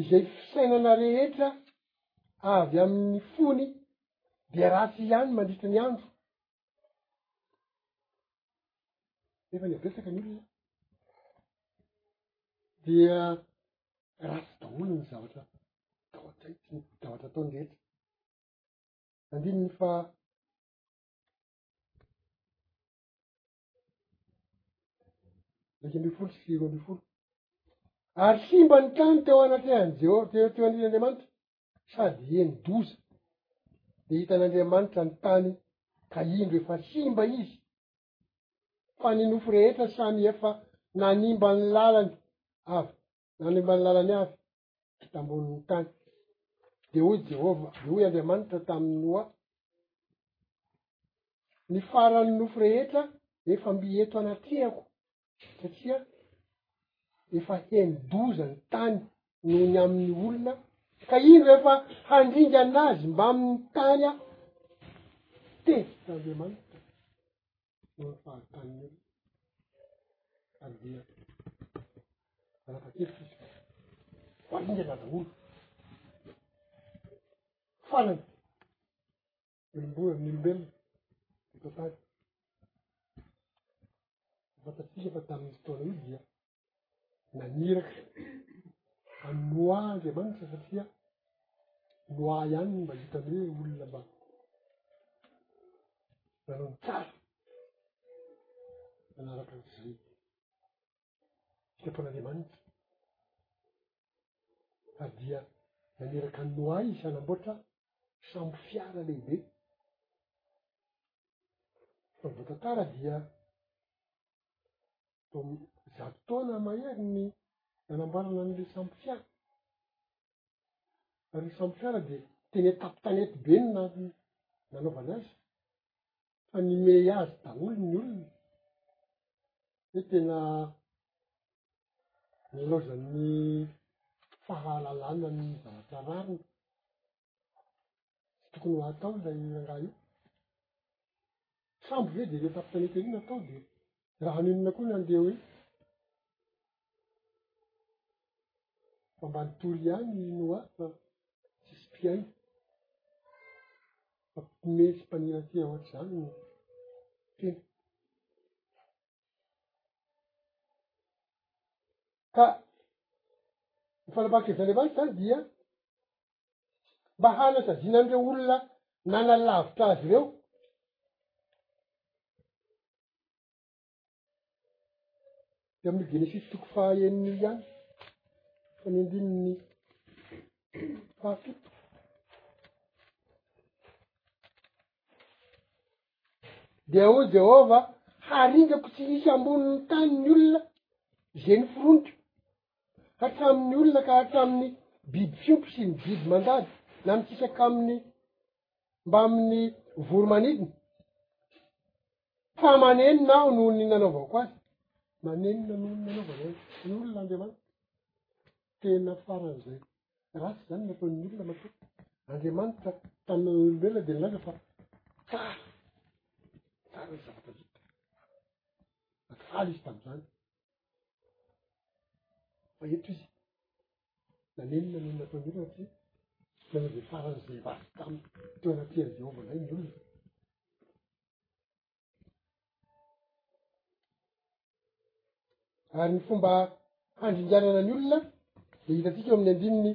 Speaker 1: izay fisainana rehetra avy amin'ny fony dia ratsy ihany mandritra ny andro. efa niavesaka ny olona dia ratsy daholo ny zavatra tao an-tsainy sy ny zavatra ataony rehetra andininy fa iraika ambin'ny folo sy roa ambin'ny folo ary simba ny trano teo anatrehan'i Jeho- teo teo an'ilay Andriamanitra sady heni-doza. Dia hitan'Andriamanitra ny tany ka indro efa simba izy, fa ny nofo rehetra samy efa nanimba ny lalany avy, nanimba ny lalany avy tambonin'ny tany. Dia hoy Jehovah, dia hoy Andriamanitra tamin'ny Noa, ny faran'ny nofo rehetra efa mby eto anatrehako satria efa heni-doza ny tany noho ny amin'ny olona ka indro efa handringana azy mbamin'ny tany aho tezitra andriamanitra noho ny fahatanin'io ary dia anapa-kevitra izy ho aringana daholo farany olom-boa, ny olombelona, ny totaly. Fantatsika fa tamin'ny fotoana io dia naniraka an'i Noa Andriamanitra satria Noa ihany mba hitany hoe olona mba nanao ny tsara nanaraka ny fizety. sitrapon'Andriamanitra. Ary dia naniraka an'i Noa izy hanamboatra sambo fiara lehibe. Fa ny voatantara dia vao zato taona mahery ny nanamboarana an'ilay sambo fiara. Ary ny sambo fiara dia teny an-tampon-tanety be ny nanaovana azy. fa nimehy azy daholo ny olona hoe tena nilaozan'ny fahalalana ny zavatra rariny tsy tokony ho atao ilay rangahy io sambo ve de rehefa mpitanekena iny atao de raha nonina koa nandeha hoe Fa mba nitory ihany i Noa fa tsisy mpiaina. Fa mpiomehy sy mpaniratia ohatr'izany no tena. Ka ny fanapahan-kevitr'Andriamanitra izany dia mba hanasaziana an'ireo olona nanalavitra azy ireo dia amin'ny genesisy toko fahaenina io ihany fa ny andininy fahafito dia hoy jehova haringako tsy hisy ambonin'ny tany ny olona izay ny foroniko hatramin'ny olona ka hatramin'ny biby fiompo sy ny biby mandady na ny tsisaka amin'ny mba amin'ny voro manidiny Fa manenina aho noho ny nanaovako azy. Manenina noho ny nanaovany azy ny olona Andriamanitra. Tena faran'izay ratsy izany ny ataon'ny olona matetika. Andriamanitra tamin'ny olombelona dia nilaza fa tsara, tsara ny zavatra vita. Faly izy tamin'izany. Fa eto izy nanenina noho ny nataon'ny olona satria tena dia faran'izay ratsy taminy. Teo anatrehan'i Jehovah indray ny olona. Ary ny fomba handringanana ny olona dia hitantsika eo amin'ny andininy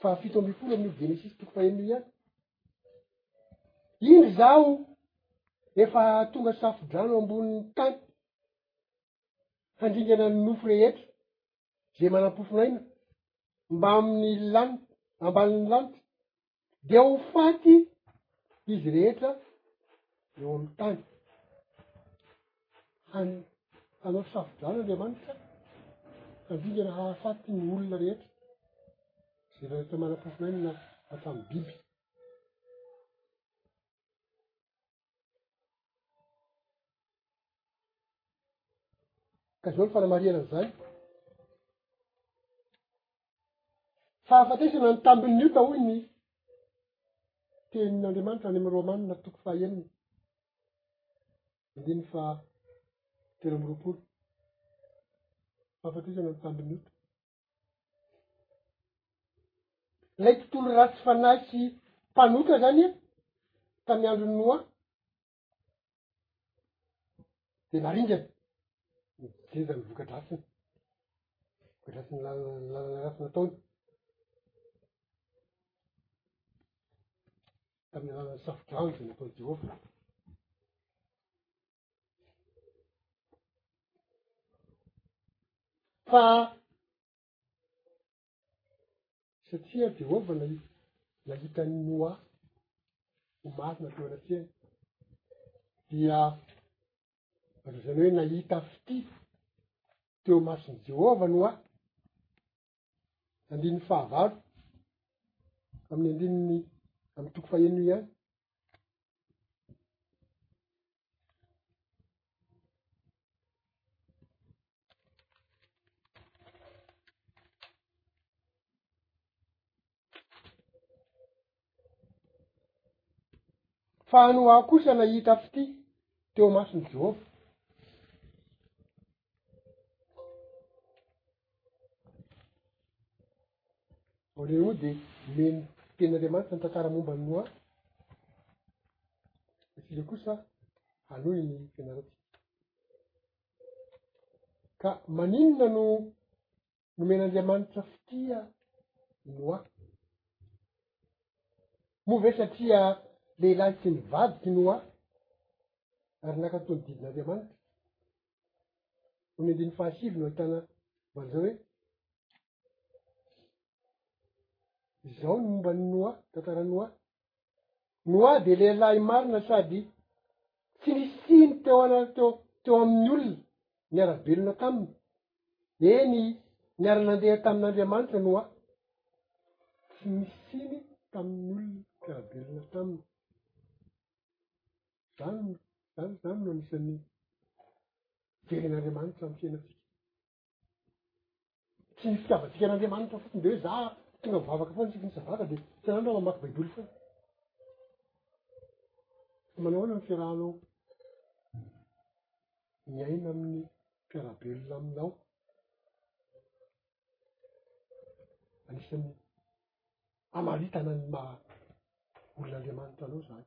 Speaker 1: fahafito ambin'ny folo amin'io genesisy toko fahenina io ihany. Indry zaho efa tonga safo-drano ambonin'ny tany. handringana ny nofo rehetra zay manam-pofon'aina mbamin'ny lany ambanin'ny lanitra dia ho faty izy rehetra eo amin'ny tany han hanao fisafodrana andriamanitra handringana hahafaty ny olona rehetra zay rehetra manam-pofon'aina hatramin'ny biby Ka izao ny fanamarihana an'izany. Fahafatesana ny tambin'ny ota hoy ny tenin'Andriamanitra any amin'ny Romanina toko fahenina. Andininy fa telo amby roapolo. Fahafatesana ny tambin'ny ota. Ilay tontolo ratsy fanahy sy mpanotra izany an, tamin'ny andron'i Noa, dia naringana, nijeja ny voka-dratsiny, voka-dratsiny lalana, lalana ratsy nataony, tamin'ny alalan'ny safodrano izay nataon'i Jehovah. Fa satria Jehovah nahita nahita an'i Noa ho marina teo anatrehany, dia ry zareo nahita fitia teo imason'i Jehovah Noa, andininy fahavalo amin'ny andininy amy toko faheno ihany Fa any ho ahy kosa nahita fitia teo imason'i Jehovah. Aorian'ny moa dia omeny tenin'Andriamanitra ny tantara momba an'i Noa. Isika kosa hanohy ny fianarantsika. Ka maninona no Nomen'Andriamanitra fitia i Noa. Moa ve satria lehilahy tsy nivadik'i Noa ary naka toy ny didin'Andriamanitra? Amin'ny andiny fahasivy no ahitana valzao hoe izao ny momba ny Noa, tantara Noa, Noa dia lehilahy marina sady tsy nisiany teo ana teo teo amin'ny olona niara-belona taminy. Eny, niara-nandeha tamin'Andriamanitra Noa. Tsy nisiany tamin'ny olona mpiara-belona taminy. Izany, izany, izany no anisan'ny jeren'Andriamanitra amin'ny fiainantsika. Tsy ny fitiavantsika an'Andriamanitra fotsiny dia hoe za tonga mivavaka foana tsika misavaka dia tsy anao ndra mamaky baiboly foana. Manao ahoana ny fiarahanao miaina amin'ny mpiara-belona aminao? Anisan'ny amaritana ny maha olon'Andriamanitra anao izany.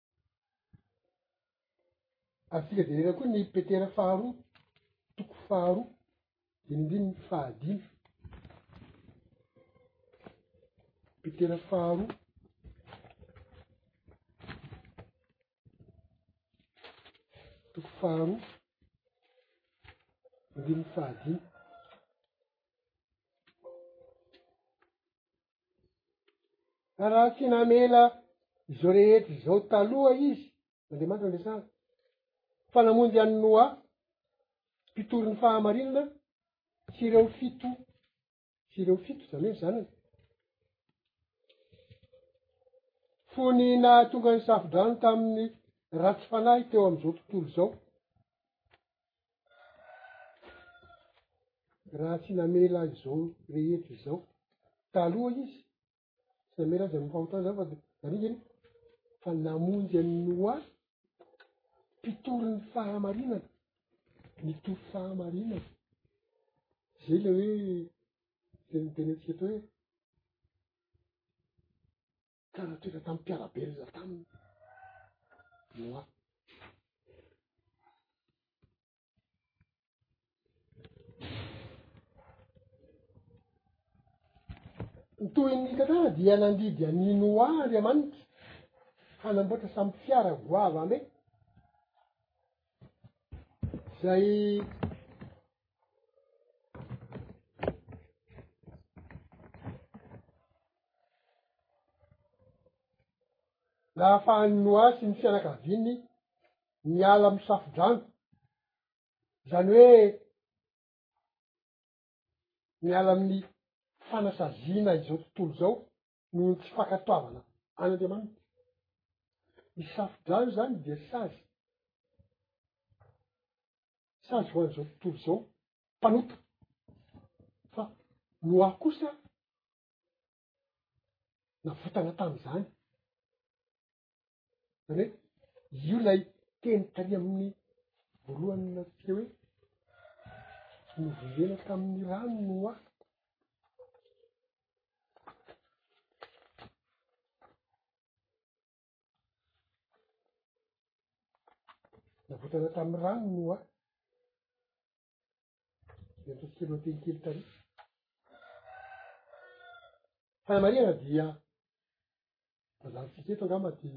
Speaker 1: Atsika jerena koa ny petera faharoa toko faharoa dindindiny fahadimy petera faharoa toko faharoa dindindiny fahadimy Fa raha tsy namela izao rehetra izao taloha izy, Andriamanitra andresana, fa namonjy an'i Noa, mpitory ny fahamarinana, tsy ireo fito, tsy ireo fito, zany hoe ny zanany. Fony nahatonga ny safodrano tamin'ny ratsy fanahy teo amin'izao tontolo izao. raha tsy namela azy zao rehetra izao taloha izy tsy namela azy aminy fahotana zany fa de ariny zany fa namonjy any noa mpitory ny fahamarinana ny tory fahamarinana zay le hoe teny teny atsika atoy hoe ka natoetra tamin'ny mpiara-belona taminy Noa. Ny tohin'ny tantara dia nandidy an'i Noa Andriamanitra hanamboatra samy fiara goavambe izay Nahafahan'i Noa sy ny fianakaviany niala amin'ny safodrano, izany hoe miala amin'ny fanasaziana izao tontolo izao, noho ny tsy fankatoavana an' Andriamanitra. Ny safodrano izany dia sazy, sazy ho an'izao tontolo izao mpanota, fa Noa kosa navotana tamin'izany. zany hoe io lay teny tany amin'ny voalohany natsika hoe novonjena tamin'ny rano no hoa navotana tamin'ny rano no hoa dia nitsoka kely noteny kely tary fanamarihana dia azantsika eto angamba ty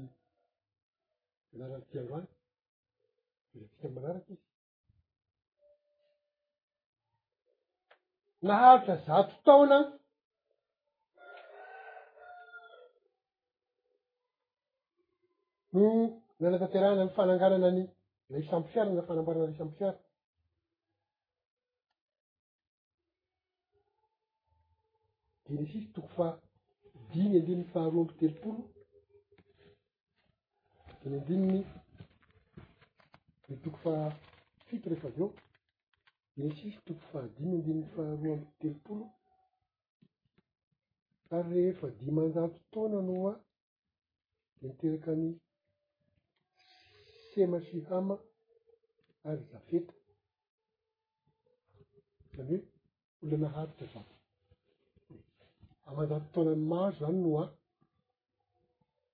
Speaker 1: anaranyity androany etika manaraka izy naharitra zato taona no nanatanterahana ny fananganana ny lay sampifiara na fanambarana lay sampifiara. Genesis toko fa dimy andininy faharoa amby telopolo diny andininy ny toko fa fito rehefa avy eo Genesis toko fa dimy andininy faharoa amby telopolo ary rehefa dimanjato taona noa dia niteraka an'i Sema sy Hama ary Zafeta. Izany hoe olona naharitra izany. Aman-jato taonany maro izany Noa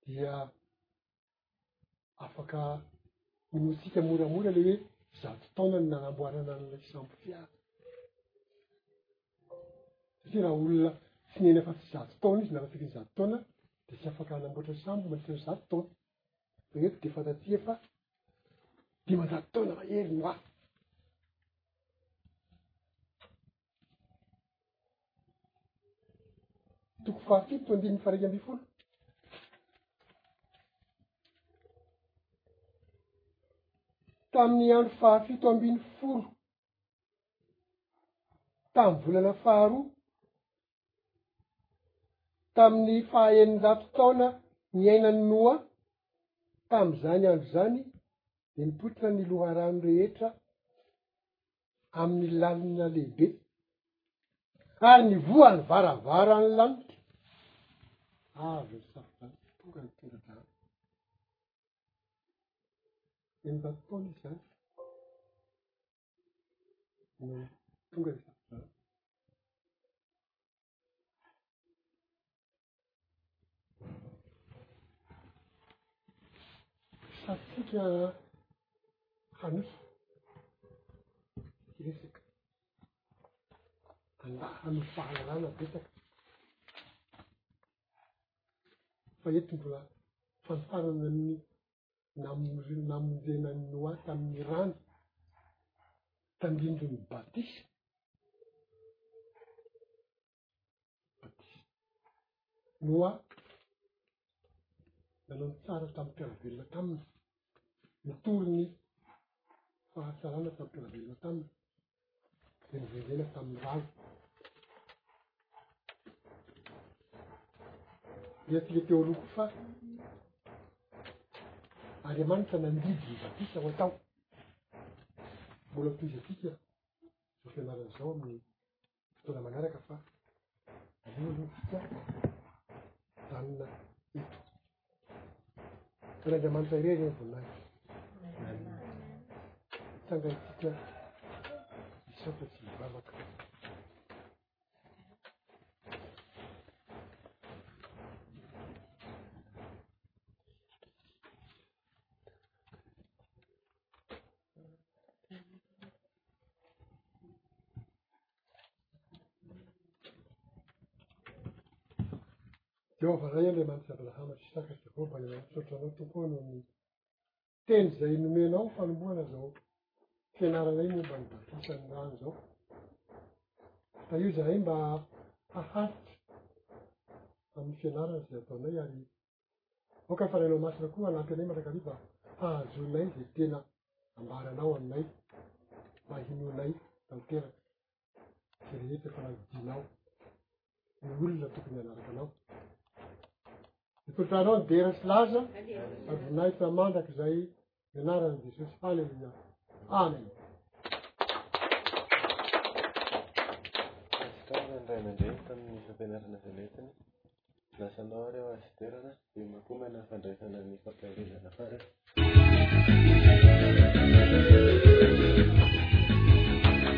Speaker 1: dia Afaka inoantsika moramora le hoe zato taona ny nanamboarana an'ilay sambo fiara. Satria raha olona tsy niaina afa-tsy zato taona izy na raha tokony zato taona de tsy afaka hanamboatra sambo mandritra ny zato taona. Fa eto dia fantatsika fa dimanjato taona mahery no afa. toko fahafito andininy faraika amby folo tamin'ny andro fahafito ambiny folo tamn'ny volana faharoa tamin'ny fahaeninjato taona ny ainany noa tamin'izany andro izany de nipoitra ny loharano rehetra amin'ny lalina lehibe, ary ny voan'ny varavaran'ny lanitra, avy ny safodrano tonga ny tera-drano. Enim-bato taona izany, no tonga ny safodrano. Sarontsika hanohy ity resaka angaha hanome fahalalana betsaka fa eto mbola fanitarana ny namonjena an'i Noa tamin'ny rano tandindon'ny batisa. Batisa. Noa nanao ny tsara tamin'ny mpiaravelona taminy, nitory ny fahatsarana tamin'ny mpiaravelona taminy. dia novendraina tamin'ny rano. Dia tsy le teo aloha fa Andriamanitra nandidy ny batisa ho atao. Mbola tohizatsika izao fianarana izao amin'ny fotoana manaraka fa io aloha tsy ato vanona eto Andriamanitra irery ny voninahitra tsangaintsika isaotra tsy mivavaka Jehovah Ray Andriamanitry ny Abrahama, sy Isaka, sy Jakoba, Andriamanitry ny Misaotra Anao Tompo o noho ny teny izay nomenao fanombohana izao fianaranay momba ny batisa ny rano izao. Tahio izahay mba haharitra amin'ny fianarana izay ataonay ary Aoka ny Fanahinao Masina koa hanampy anay mandrakariva hahazoanay izay tena ambaranao aminay mba hinoanay tanteraka izay rehetra efa nandidianao ny olona tokony hanaraka anao. Ny tolotranao ny dera sy laza, ary voninahitra mandrakizay ny anaran'i Jesosy. Haleloia. Amen.
Speaker 2: Mankasitrahana ny ray aman-dreny tamin'ny fampianarana
Speaker 3: izay nentiny. Lasanao ary aho azy toerana dia
Speaker 4: makomana ny fandraisana ny fampianarana farany.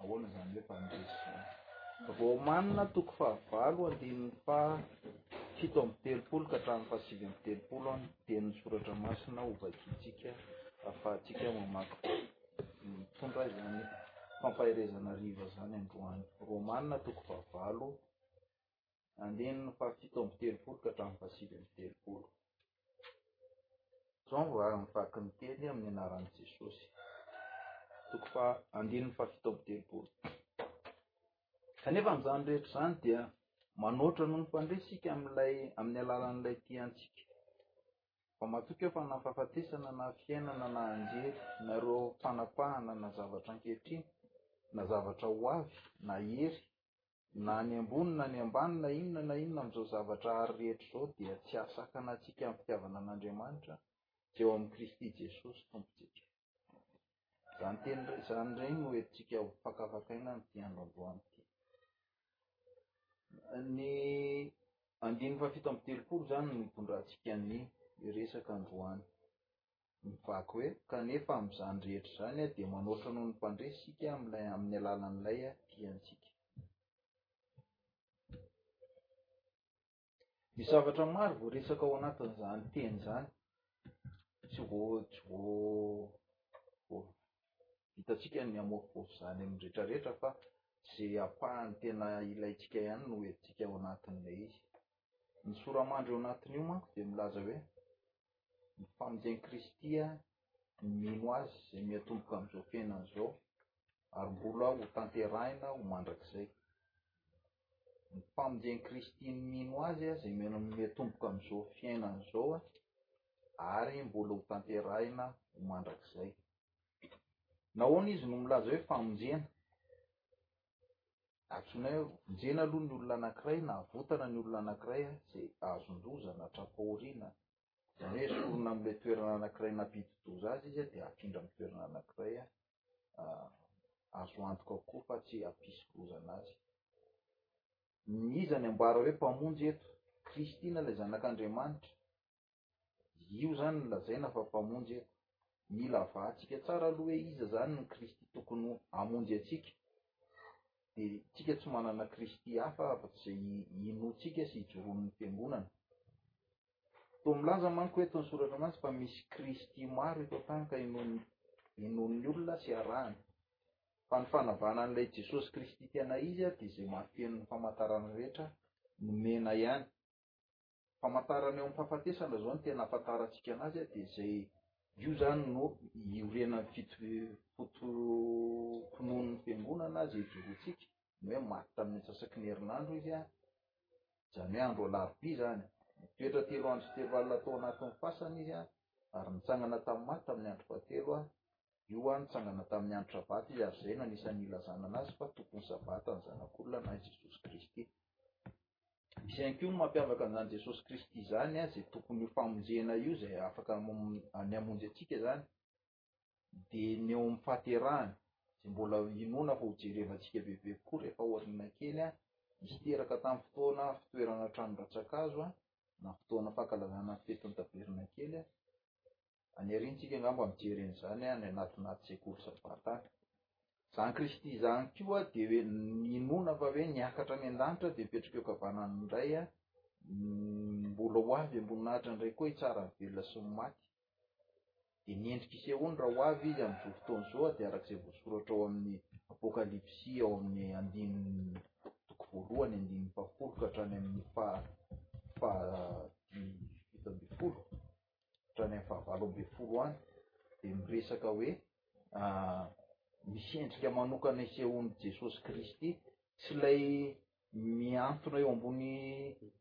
Speaker 4: Ahoana izany hoe mpaminjesy izany? Romanina toko fahavalo andininy fahafito amby telopolo ka hatramin'ny fahasivy amby telopolo an, dia ny soratra masina hovakintsika ahafahantsika mamaky koa. Mitondra izany fampaherezana riva izany androany. Romanina toko fahavalo Andininy fahafito amby telopolo ka hatramin'ny fahasivy amby telopolo. Izao ny vary mivaky ny teny amin'ny anaran'i Jesosy. Toko fa andininy fahafito amby telopolo. Kanefa amin'izany rehetra izany dia manoatra noho ny mpandre isika amin'ilay amin'ny alalan'ilay tia antsika. Fa matoky aho fa na fahafatesana na fiainana na anjery na ireo fanapahana na zavatra ankehitriny na zavatra ho avy na hery Na ny ambony na ny ambany na inona na inona amin'izao zavatra ary rehetra izao dia tsy hahasakana antsika amin'ny fitiavana an'Andriamanitra izay ao amin'i Kristy Jesosy Tompontsika. Izany teny izany indray no entintsika ho fakafakaina amin'ity andro androany ity. Ny andininy fahafito amby telopolo izany no hitondrantsika ny resaka androany. ny vaky hoe, Kanefa amin'izany rehetra izany dia manoatra noho ny mpandre isika amin'ilay amin'ny alalan'ilay tia antsika. Misy zavatra maro voaresaka ao anatin'izany teny izany tsy vao tsy vao hitantsika ny amorfosy izany amin'ny rehetra rehetra fa izay ampahany tena ilaintsika ihany no entintsika ao anatin'ilay izy. Ny soramandry ao anatin'io manko dia milaza hoe ny famonjy an'i Kristy ny mino Azy izay miatomboka amin'izao fiainana izao, ary mbola ho tanterahina ho mandrakizay. Ny famonjy an'i Kristy ny mino Azy izay miatomboka amin'izao fiainana izao, ary mbola ho tanterahina ho mandrakizay. Nahoana Izy no milaza hoe famonjena? Antsoinay aho, enjehina aloha ny olona anankiray na avotana ny olona anankiray izay azon-doza na trapao aoriana. Izany hoe esorina amin'ilay toerana anankiray nampidi-doza azy izy dia afindra amin'ny toerana anankiray azo antoka kokoa fa tsy hampisy loza an'azy. Ny iza ny ambara hoe Mpamonjy eto? Kristy na ilay Zanak'Andriamanitra? Io zany no lazaina fa mpamonjy eto. Mila avahantsika tsara aloha hoe iza zany no Kristy tokony ho hamonjy antsika. Dia tsika tsy manana Kristy hafa afa-tsy izay inoantsika sy ijoroan'ny fiangonana. Toa milaza manko eto ny soratra masina fa misy Kristy maro eto an-tany ka inoan'ny inoan'ny olona sy arahany. Fa ny fanavahana an'ilay Jesosy Kristy tena izy dia izay mahafeno ny famantarana rehetra nomena ihany. Famantarana eo ampfahafatesana zao ny tena ahafantarantsika anazy a de zay io zany no iorenan'ny fito fotompinoan'ny fiangonana zay ijoroantsika ny hoe maty tamin'ny antsasaky ny herinandro izy a zany hoe andro alarobia zany nitoetra telo andro sy telo alina tao anatin'ny fasana izy a ary nitsangana tamin'ny maty tamin'ny andro fahatelo a io a nitsangana tamin'ny andro sabata izy ary zay no anisan'ny ilazana anazy fa tompon'ny sabata ny zanak'olona na i jesosy kristy Misy ihany koa ny mampiavaka an'izany Jesosy Kristy izany, izay tokony ho famonjena io, izay afaka ny hamonjy antsika izany, dia ny eo amin'ny fahaterahany, izay mbola inoana fa hojerevantsika bebe kokoa rehefa aoriana kely, nisy teraka tamin'ny fotoana fitoerana trano rantsankazo na fotoana fankalazana ny fetin'ny tabernakely, Aniriantsika angamba mijery an'izany any anatinà tsekoly sy fahatany. Izany Kristy izany koa dia hoe inoana fa hoe niakatra any an-danitra dia mipetraka eo an-kavanany indray, mbola ho avy am-boninahitra indray koa hitsara ny velona sy ny maty. Dia ny endrika isehoany raha ho avy izy amin'izao fotoana izao dia araka izay voasoratra ao amin'ny Apokalypsy ao amin'ny andininy toko voalohany andininy fahafolo ka hatrany amin'ny faha faha dimy fito ambin'ny folo. hatrany amin'ny fahavalo ambin'ny folo any dia miresaka hoe misy endrika manokana isehoan'i Jesosy Kristy, tsy ilay mihantona eo ambony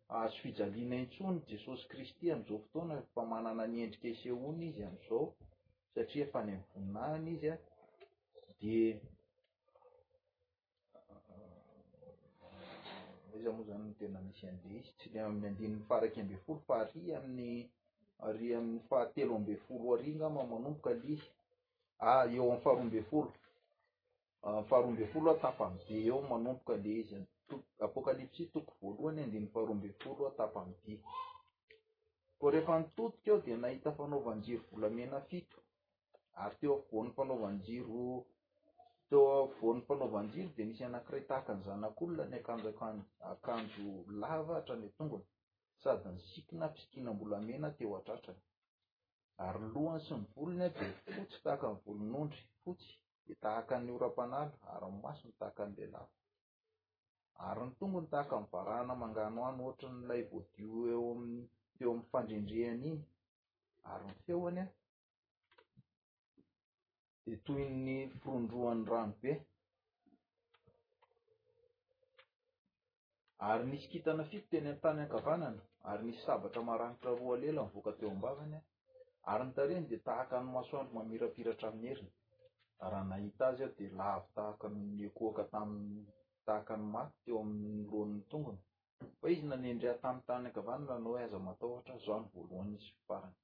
Speaker 4: hazo fijaliana intsony Jesosy Kristy amin'izao fotoana fa manana ny endrika isehoany izy amin'izao satria efa any amin'ny voninahiny izy dia iza moa zany tena misy an'le izy tsy le amin'ny andininy faharaika ambin'ny folo fa ary amin'ny ary amin'ny fahatelo ambin'ny folo ary ngama manomboka le izy a ah, eo amin'ny faharoa ambin'ny folo ah, faharoa ambin'ny folo a tapany be eo manomboka le izy apokalypsy toko voalohany andininy faharoa ambin'ny folo a tapany be ko rehefa nitodika aho dia nahita fanaovan-jiro volamena fito ary teo afovoan'ny mpanaovan-jiro teo afovoan'ny mpanaovan-jiro dia nisy anankiray tahaka ny zanak'olona ny akanjo akanjo lava hatrany an-tongony sady ny sikina fisikina-bolamena teo an-tratrany ary ny lohany sy ny volony dia fotsy tahaka ny volon'ondry fotsy dia tahaka ny oram-panala ary ny masony tahaka ny lehilahy ary ny tongony tahaka ny varahana manganohano ohatran'ilay voadio eo amin'ny teo amin'ny fandrendrehana iny ary ny feony dia toy ny firondrohan'ny rano be. Ary nisy kintana fito teny an-tany ankavanana, ary nisy sabatra maranitra roa lela mivoaka teo am-bavany, ary ny tarehiny dia tahaka ny masoandro mamirapiratra amin'ny heriny. Raha nahita azy aho dia lavo tahaka ny nikohoka tamin'ny tahaka ny maty teo amin'ny lohan'ny tongony. Fa izy nanendry ahy tamin'ny tany ankavanana nanao hoe, Aza matahotra, izaho no voalohany sy farany.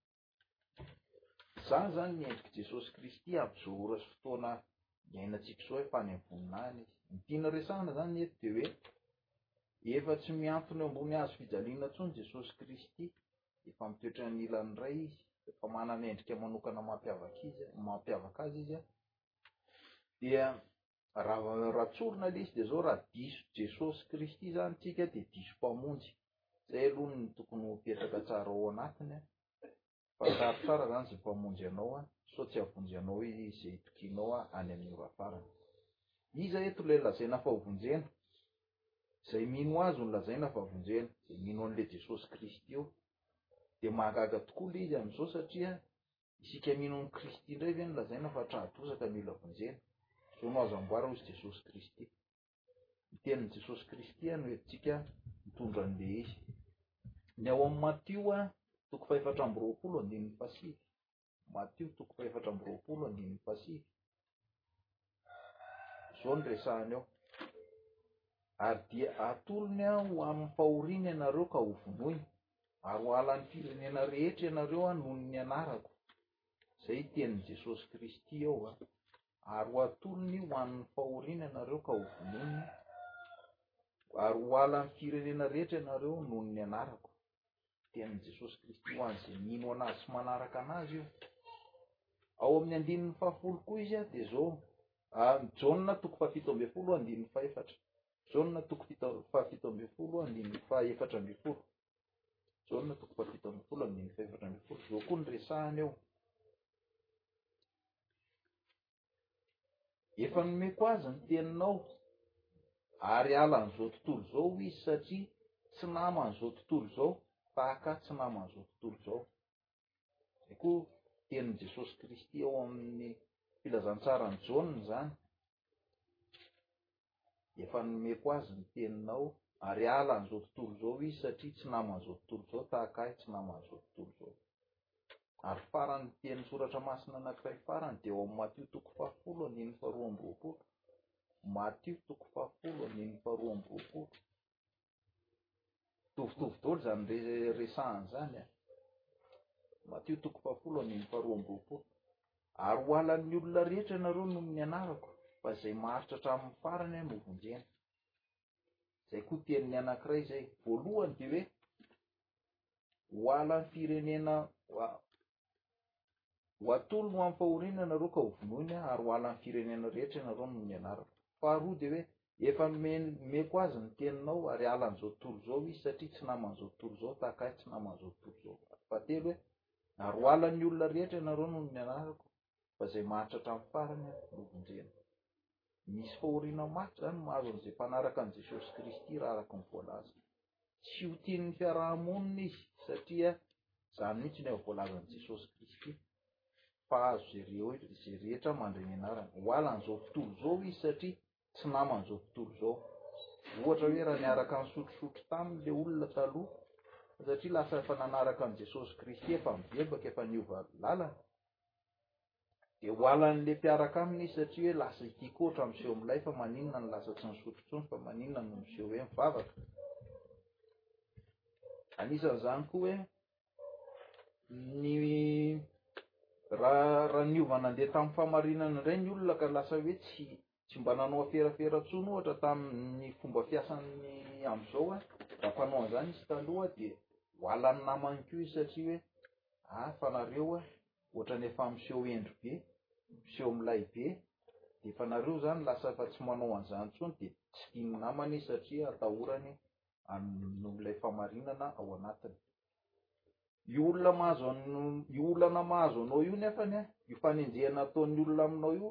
Speaker 4: Izany izany ny endrik'i Jesosy Kristy amin'izao ora sy fotoana iainantsika izao efa any am-boninahiny izy. Ny tiana resahana izany eto dia hoe efa tsy mihantona eo ambony hazo fijaliana intsony Jesosy Kristy, efa mitoetra eo anilan'ny Ray izy, efa manana endrika manokana mampiavaka izy, mampiavaka azy izy dia Raha raha tsorina lesy de zao raha diso Jesosy Kristy zany tsika de diso mpamonjy. Zay aloha ny tokony ho petraka tsara ao anatiny a. Fa tsara tsara zany zay mpamonjy anao a, sao tsy havonjy anao izay itokianao a any amin'ny ora farany. Iza eto le lazaina fa hovonjena? Zay mino azy no lazaina fa vonjena, zay mino an'le Jesosy Kristy io. De mahagaga tokoa le izy am'zao satria Isika mino amin'i Kristy indray ve no lazaina fa tra-doza ka mila vonjena? Izao no azo amboara hoy Jesosy Kristy. Ny tenin'i Jesosy Kristy no entintsika mitondra an'ilay izy. Ny ao amin'ny Matio toko fahefatra amby roapolo andininy fahasivy. Matio toko fahefatra amby roapolo andininy fahasivy. Izao no resahany eo. Ary dia atolony aho ho amin'ny fahoriana ianareo ka hovonoiny, ary hohalan'ny firenena rehetra ianareo noho ny anarako. Izay tenin'i Jesosy Kristy eo an. Ary ho atolony ho an'ny fahoriana ianareo ka hovonoiny, ary hohalan'ny firenena rehetra ianareo noho ny anarako. tenin'i Jesosy Kristy ho an'izay mino anazy sy manaraka anazy io. Ao amin'ny andininy fahafolo koa izy dia zao, ah, Jaona toko fahafito ambin'ny folo andininy fahefatra. Jaona toko fahafito ambin'ny folo andininy fahefatra ambin'ny folo. Jaona toko fahafito ambin'ny folo andininy fahefatra ambin'ny folo. Zao koa ny resahana eo. Efa nomeko azy ny teninao, ary halan'izao tontolo izao izy satria tsy naman'izao tontolo izao tahaka tsy naman'izao tontolo izao. Izay koa tenin'i Jesosy Kristy ao amin'ny filazantsaran'i Jaona izany. Efa nomeko azy ny teninao. Ary ala an'izao tontolo izao izy satria tsy naman'izao tontolo izao tahaka ahy tsy naman'izao tontolo izao. Ary farany ny tenin'ny soratra masina anankiray farany dia ao amin'ny Matio toko fahafolo andininy faharoa amby roapolo. Matio toko fahafolo andininy faharoa amby roapolo. Mitovitovy daholo izany re- resahana izany an. Matio toko fahafolo andininy faharoa amby roapolo. Ary ho alan'ny olona rehetra ianareo noho ny anarako, fa izay maharitra hatramin'ny farany no vonjena. Izay koa tenin'ny anankiray izay. Voalohany dia hoe ho alan'ny firenena Ho atolony ho amim-pahoriana ianareo ka hovonoiny aho, ary ho halan'ny firenena rehetra ianareo noho ny anarako. Faharoa dia hoe, Efa nomeko azy ny teninao, ary halan'izao tontolo izao izy, satria tsy naman'izao tontolo izao, tahaka ahy tsy naman'izao tontolo izao. Ary fahatelo hoe, Ary ho halan'ny olona rehetra ianareo noho ny anarako, fa izay mahantra hatramin'ny farany aho no hovonjena. Misy fahoriana mafy izany mahazo an'izay mpanaraka an'i Jesosy Kristy, raha araka ny voalaza. tsy ho tian'ny fiaraha-monina izy satria izany mihitsy no efa voalazan'i Jesosy Kristy fa azo izay rehetra, izay rehetra mandre ny anarany. Ho halan'izao tontolo izao izy satria tsy naman'izao tontolo izao. Ohatra hoe raha niaraka nisotrosotro taminy ilay olona taloha fa satria lasa efa nanaraka an'i Jesosy Kristy efa mibebaka, efa niova lalana. Dia ho alan'ny le mpiaraka aminy izy satria hoe lasa ity koa ohatra miseho milay fa maninona no lasa tsy nisotro intsony fa maninona no miseho hoe mivavaka. Anisan'izany koa hoe ny raha raha niova nandeha tamin'ny fahamarinana indray ny olona ka lasa hoe tsy tsy mba nanao aferafera tsony ohatra tamin'ny fomba fiasan'ny amzao a raha mpanao an'zany izy taloha de hoalan'ny namany ko izy satria hoe ah fa nareo a ohatrany efa miseho hendry be miseho milay be de efa nareo zany lasa efa tsy manao an'zany tsony de tsy tian'ny namany izy satria atahorany amin'ilay famarinana ao anatiny io olona mahazo an- io olana mahazo anao io nefany a io fanenjehana ataon'ny olona aminao io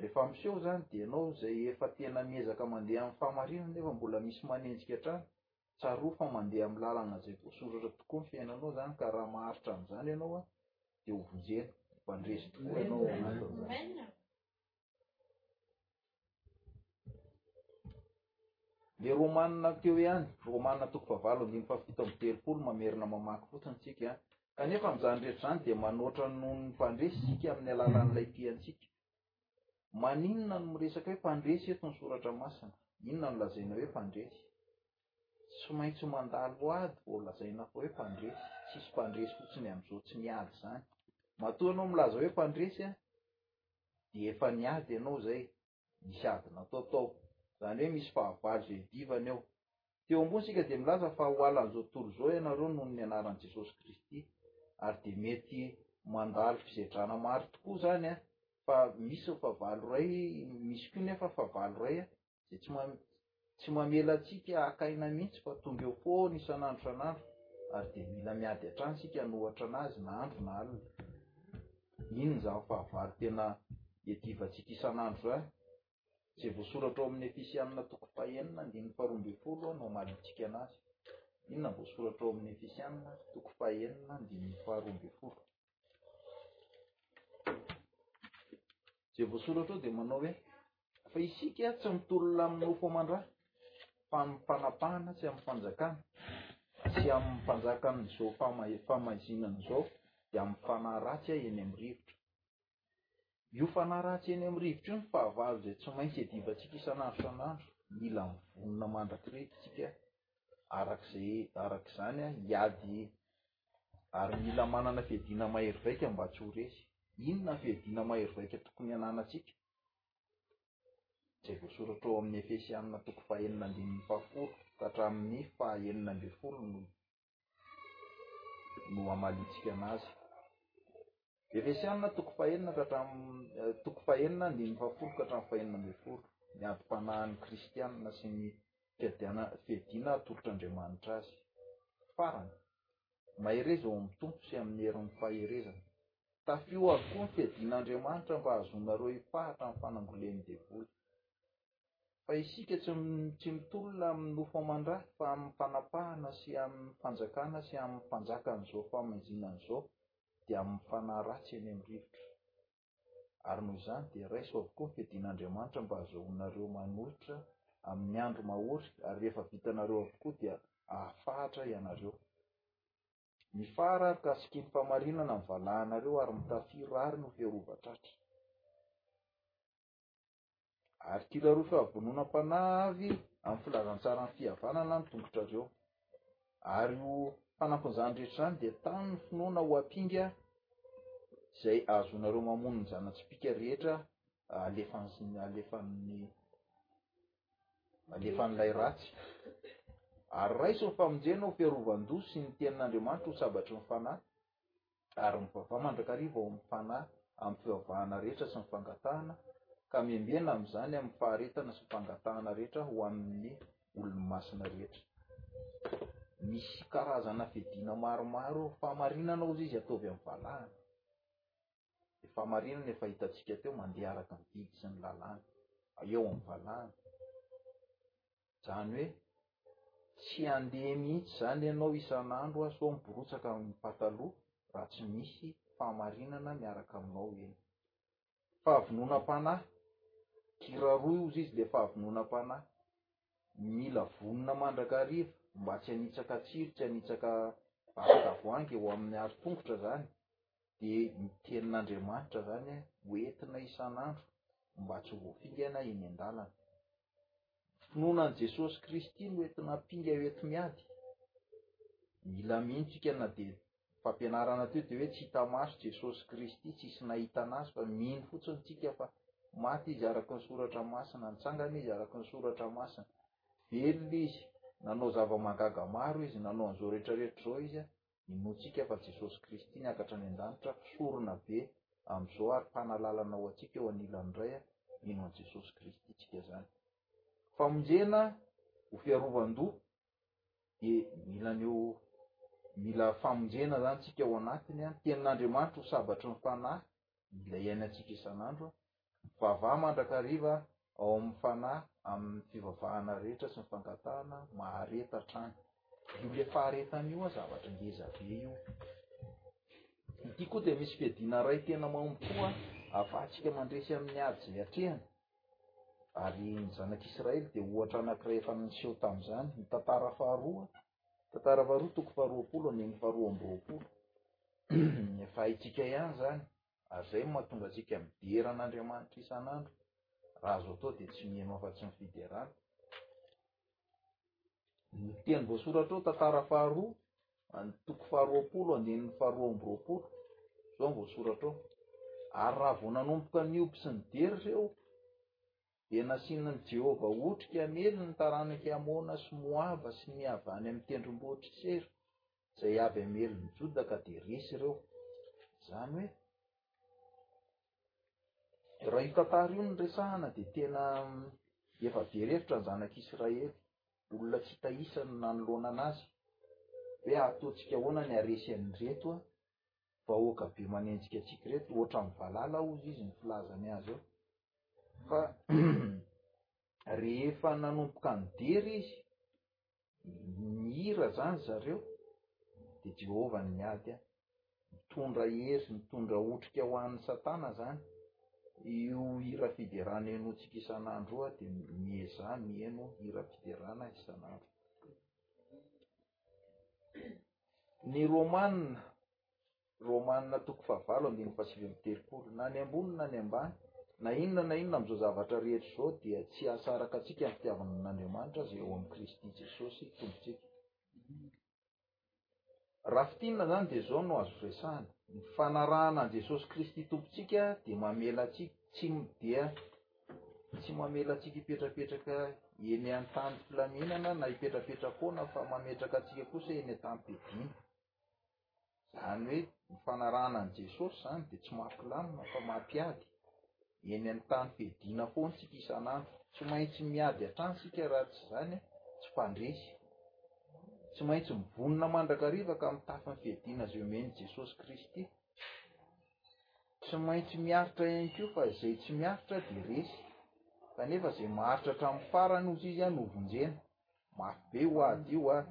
Speaker 4: rehefa miseho zany de ianao zay efa tena miezaka mandeha amin'ny fahamarinana nefa mbola misy manenjika hatrany tsarovy fa mandeha amin'ny lalana zay voasoratra tokoa ny fiainanao zany ka raha maharitra an'izany ianao a de ho vonjena ho fandresy tokoa ianao ao anatin'izany Le Romana teo ihany, Romana toko fahavalo andininy fahafito amby telopolo mamerina mamaky fotsiny tsika, kanefa amin'izany rehetra izany dia manoatra noho ny mpandresy isika amin'ny alalan'ilay tiantsika. Maninona no miresaka hoe mpandresy eto ny Soratra Masina? Inona no lazaina hoe mpandresy? Tsy maintsy mandalo ady vao lazaina fa hoe mpandresy, tsisy mpandresy fotsiny amin'izao tsy miady izany. Matoa ianao milaza hoe mpandresy an! dia efa niady ianao izay, nisy ady natao tao, izany hoe misy fahavalo izay hidivana eo. Teo ambony isika dia milaza fa ho halan'izao tontolo izao ianareo noho ny anaran'i Jesosy Kristy, ary dia mety mandalo fisedrana maro tokoa izany an, fa misy ny fahavalo iray, misy koa nefa fahavalo iray an. dia tsy ma- tsy mamela antsika hakaina mihitsy fa tonga eo foana isan'andro isan'andro ary dia mila miady hatrany isika no ohatra anazy na andro na alina iny izany fahavalo tena iadivantsika isan'andro izany izay voasoratra ao amin'ny efisianina toko fahenina andininy faharoa ambin'ny folo no amalintsika anazy inona voasoratra ao amin'ny efisianina toko fahenina andininy faharoa ambin'ny folo izay voasoratra ao dia manao hoe Fa isika tsy mitolona amin'ny nofo aman-dra, fa amin'ny fanapahana sy amin'ny fanjakana, sy amin'ny mpanjakan'izao famaizinana izao, dia amin'ny fanahy ratsy ahy eny amin'ny rivotra. Io fanahy ratsy eny amin'ny rivotra io ny fahavalo izay tsy maintsy iadivantsika isan'andro isan'andro. Mila mivonona mandrakizay isika arak'izay arak'izany hiady ary mila manana fiadiana mahery vaika mba tsy ho resy. Inona ny fiadiana mahery vaika tokony hananantsika? izay voasoratra ao amin'ny Efesianina toko fahenina andininy fahafolo ka hatramin'ny fahenina ambin'ny folo no no hamalintsika anazy. Efesianina toko fahenina ka hatramin'ny eh, toko fahenina andininy fahafolo ka hatramin'ny fahenina ambin'ny folo ny adim-panahin'ny kristianina sy ny fiadiana fiadiana atolotr'Andriamanitra azy. Farany, mahereza ao amin'ny Tompo sy amin'ny herin'ny faherezana. Tafio avokoa ny fiadian'Andriamanitra mba hahazoanareo hipahatra ny fanangolen'ny devoly. Fa isika tsy, tsy mitolona amin'ny nofo aman-dra fa amin'ny fanapahana sy amin'ny fanjakana sy amin'ny mpanjakan'izao fahamanjinana izao dia amin'ny fanahy ratsy eny amin'ny rivotra. Ary noho izany dia raiso avokoa ny fiadian'Andriamanitra mba hahazoanareo manohitra amin'ny andro mahory ary rehefa vitanareo avokoa dia hahafahatra ianareo. Mifara ary kasiky ny famarinana ny valahanareo ary mitafiry rariny ho fiarovan-tratra. Ary kiraroy fahavononam-panahy avy amin'ny filazantsaran'ny fihavanana ny tongotrareo. Ary ho fanampin'izany rehetra izany dia tano ny finoana ho ampinga izay ahazoanareo mamono ny zana-tsipìka rehetra alefan'ny alefan'ny Alefa an'ilay ratsy. Ary raiso ny famonjena ho fiarovan-doha sy ny tenin'Andriamanitra ho sabatry ny fanahy, ary mivavaha mandrakariva ao amin'ny fanahy amin'ny fivavahana rehetra sy ny fangatahana, ka miambena amin'izany amin'ny faharetana sy ny fangatahana rehetra ho amin'ny olony masina rehetra. Misy karazana fiadiana maromaro fahamarinana ozy izy ataovy amin'ny valahana. Ny fahamarinana efa hitantsika teo mandeha araka ny didy sy ny lalàna eo amin'ny valahana. Izany hoe tsy handeha mihitsy izany ianao isan'andro aho sao mipirotsaka ny pataloha raha tsy misy fahamarinana miaraka aminao eny. Fahavononam-panahy, kiraroy hozy izy le fahavononam-panahy. Mila vonona mandrakariva mba tsy hanitsaka tsiro, tsy hanitsaka varo-tavoahangy eo amin'ny harin-tongotra izany dia ny tenin'Andriamanitra izany ho entina isan'andro mba tsy ho voafingana eny an-dalana. Finoana an'i Jesosy Kristy no entina hampinga eo enti-miady. Mila mino tsika na dia fampianarana teo dia hoe tsy hita maso Jesosy Kristy, tsisy nahita anazy fa mino fotsiny tsika fa maty izy araka ny soratra masina, nitsangana izy araka ny soratra masina, velona izy, nanao zava-mangaga maro izy, nanao an'izao rehetra rehetra izao izy, Inoantsika fa Jesosy Kristy niakatra any an-danitra, mpisorona be amin'izao ary mpanalalana ho antsika eo anilan'ny Ray, mino an'i Jesosy Kristy tsika izany. Famonjena ho fiarovan-doha dia mila an'io mila famonjena izany tsika ao anatiny, ny tenin'Andriamanitra ho sabatry ny fanahy, mila iainantsika isan'andro, mivavaha mandrakariva ao amin'ny fanahy amin'ny fivavahana rehetra sy ny fangatahana mahareta hatrany. Io le faharetana io zavatra ngeza be io. Ity koa dia misy fiadiana ray tena mahomby koa afahantsika mandresy amin'ny ady izay atrehana. Ary ny zanak'Israely dia ohatra anankiray efa niseho tamin'izany. Ny tantara faharoa Tantara faharoa toko faharoapolo andininy faharoa amby roapolo. Efa haintsika ihany izany, ary izay no mahatonga antsika midera an'Andriamanitra isan'andro. Raha azo atao dia tsy miheno afa-tsy ny fiderana. Ny teny voasoratra ao tantara faharoa, any toko faharoapolo andininy faharoa amby roapolo. Izao no voasoratra ao. Ary raha vao nanomboka niompy sy nidera ireo, dia nasian'i Jehovah otrika hamely ny taranak'i Amona sy Moaba sy ny avy any amin'ny tendrombohitr'i Sera, izay avy hamelin'i Joda, ka dia resy ireo. Izany hoe, raha io tantara io no resahana, dia tena efa very hevitra ny zanak'Israely, olona tsy hita isa no nanoloana anazy, hoe hatoantsika ahoana ny haresy an'ireto vahoaka be manenjika antsika reto ohatran'ny valala ozy izy ny filazany azy eo fa rehefa nanomboka ny dery izy mihira zany zareo de jehovah ny miady a mitondra hery mitondra otrika ho an'ny satana zany io hira fiderana enontsika isan'andro oa de miezaha mieno hira fiderana isan'andro Ny Romanina, Romanina toko fahavalo andininy fahasivy amby telopolo, na ny ambony na ny ambany, na inona na inona amin'izao zavatra rehetra izao dia tsy hahasaraka antsika amin'ny fitiavana an'Andriamanitra izay ao amin'i Kristy Jesosy Tompontsika. Raha fitinina izany dia izao no azo resahana. Ny fanarahana an'i Jesosy Kristy Tompontsika dia mamela antsika tsy dia Tsy mamela antsika hipetrapetraka eny an-tany filaminana na hipetrapetra-poana fa mametraka antsika kosa eny an-tamim-piadiana. Izany hoe ny fanarahana an'i Jesosy izany dia tsy mampilamina fa mampiady. Eny an-tany fiadiana foana isika isan'andro. Tsy maintsy miady hatrany isika raha tsy izany tsy mpandresy. Tsy maintsy mivonona mandrakariva ka mitafy ny fiadiana izay omen'i Jesosy Kristy. Tsy maintsy miaritra ihany koa fa izay tsy miaritra dia resy, kanefa izay maharitra hatramin'ny farany hozy izy an no vonjena. Mafy be io ady io an,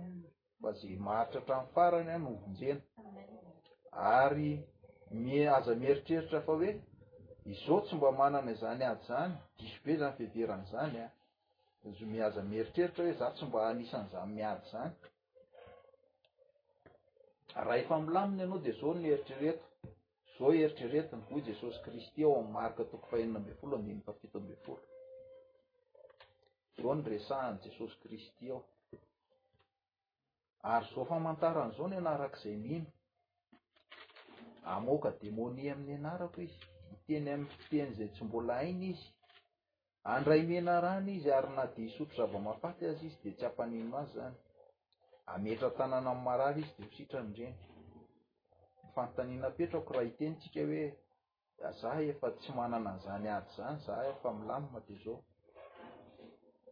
Speaker 4: fa izay maharitra hatramin'ny farany an no vonjena. Ary mie- aza mieritreritra fa hoe izao tsy mba manana izany ady izany, diso be izany fiheverana izany an, aza mi- aza mieritreritra hoe za tsy mba anisan'izany miady izany. Raha efa milamina ianao dia izao no eritrereto, Izao eritrereto ny voa i Jesosy Kristy ao amin'ny Marka toko fahenina ambin'ny folo andininy fahafito ambin'ny folo. Izao ny resahan'i Jesosy Kristy ao. Ary izao famantarana izao ny anarak'izay mino. Amoaka demonia amin'ny anarako izy. Hiteny amin'ny fiteny izay tsy mbola hainy izy. Handray menarana izy ary na dia hisotro zava-mahafaty aza izy dia tsy hampaninona azy izany. Hametra-tanana amin'ny marary izy dia ho sitrany indreny. Ny fanontaniana apetrako raha hiteny tsika hoe za efa tsy manana an'izany ady izany za efa milamina dia izao.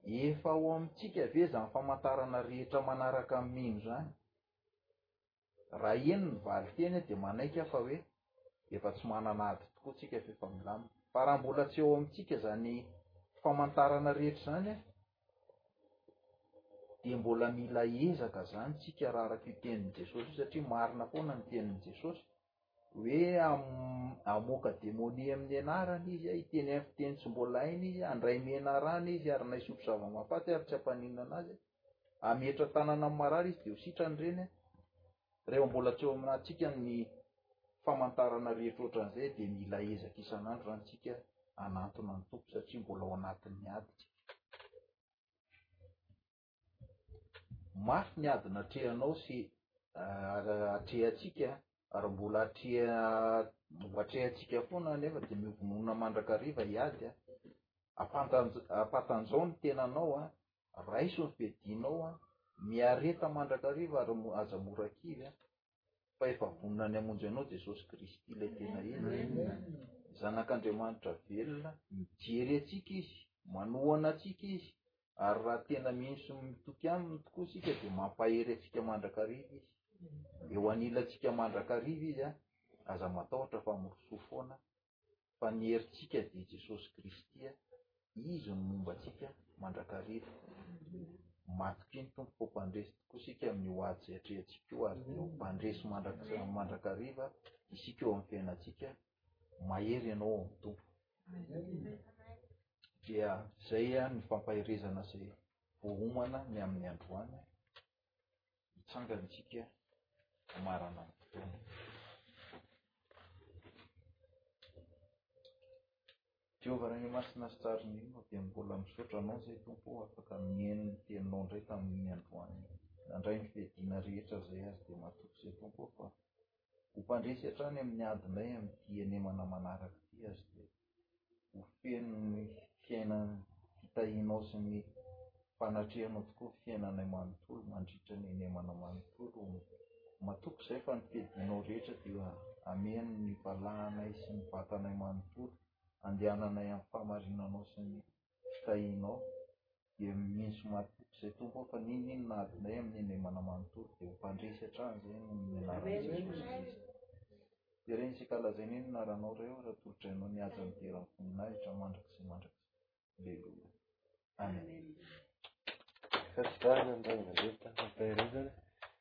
Speaker 4: Efa ao amintsika ve izany famantarana rehetra manaraka ny mino izany? Raha heno ny valinteny dia manaiky aho fa hoe efa tsy manana ady tokoa tsika fa efa milamina. Fa raha mbola tsy eo amintsika izany famantarana rehetra izany dia mbola mila ezaka izany tsika raha araka io tenin'i Jesosy io satria marina foana ny tenin'i Jesosy hoe amoaka demonia amin'ny anarana izy, hiteny amin'ny fiteny tsy mbola hainy izy, handray menarana izy ary naisotra zava-mahafaty ary tsy hampaninona anazy. hametra tanana amin'ny marary izy dia ho sitrany ireny an. Rehefa mbola tsy eo aminantsika ny famantarana rehetra ohatran'izay dia mila ezaka isan'andro izany tsika anantona ny tompo satria mbola ao anatin'ny ady tsika. Mafy ny ady natrehanao sy eh, atrehantsika ary mbola atreha atrehantsika foana nefa dia miovonona mandrakariva hiady an. Apantanj- ampatanjao ny tenanao an, Raiso ny fedianao an! Miareta mandrakariva ary aza mora kivy an! Fa efa vonona ny hamonjy anao Jesosy Kristy ilay tena izy. Zanak'Andriamanitra velona, mijery antsika izy, manohana antsika izy, ary raha tena mino sy mitoky aminy tokoa isika dia mampahery antsika mandrakariva izy. Eo anilantsika mandrakariva izy an! Aza matahotra fa mirosoa foana. fa ny herintsika dia Jesosy Kristy a, Izy no momba antsika mandrakariva. Matokia ny Tompo fa ho mpandresy tokoa isika amin'ny ho ady izay atrehantsika io ary dia ho mpandresy mandrakariva isika eo amin'ny fiainantsika. Mahery ianao amin'ny Tompo. Dia izay ny fampaherezana izay voahomana ny amin'ny androany. Hitsangana isika amarana ny fotoana. Jehovah Ray Masina sy Tsarin'ny Olona dia mbola misaotra anao izay tompo afaka mihaino ny teninao indray tamin'ny androany. Nandray ny fiadiana rehetra izay azo dia matoky izay tompo fa ho mpandresy hatrany amin'ny adinay amin'ity henemana manaraka ity azy dia ho feno ny fiainan'ny fitahianao sy ny fanatrehanao tokoa ny fiainanay manontolo mandritra ny anemana manontolo matoky izay fa ny fiadianao rehetra dia hameno ny valahanay sy ny vatanay manontolo handehananay amin'ny fahamarinanao sy ny fitahianao dia mihintso maty tokoa izay Tompo ao fa n'inona inona adinay amin'ny Nemana manontolo dia ho mpandresy hatrany izay noho ny anaran'i Jesosy Kristy. Dia reny sy kalazainay ny anaranao Ray ô raha tolotrainao ny haja midera ny voninahitra mandrakizay sy mandrakizay. Aleloia. Amen.
Speaker 2: Fasitrahana
Speaker 3: ny Ray aman-dReniko Tamin'ny Fampaherezana.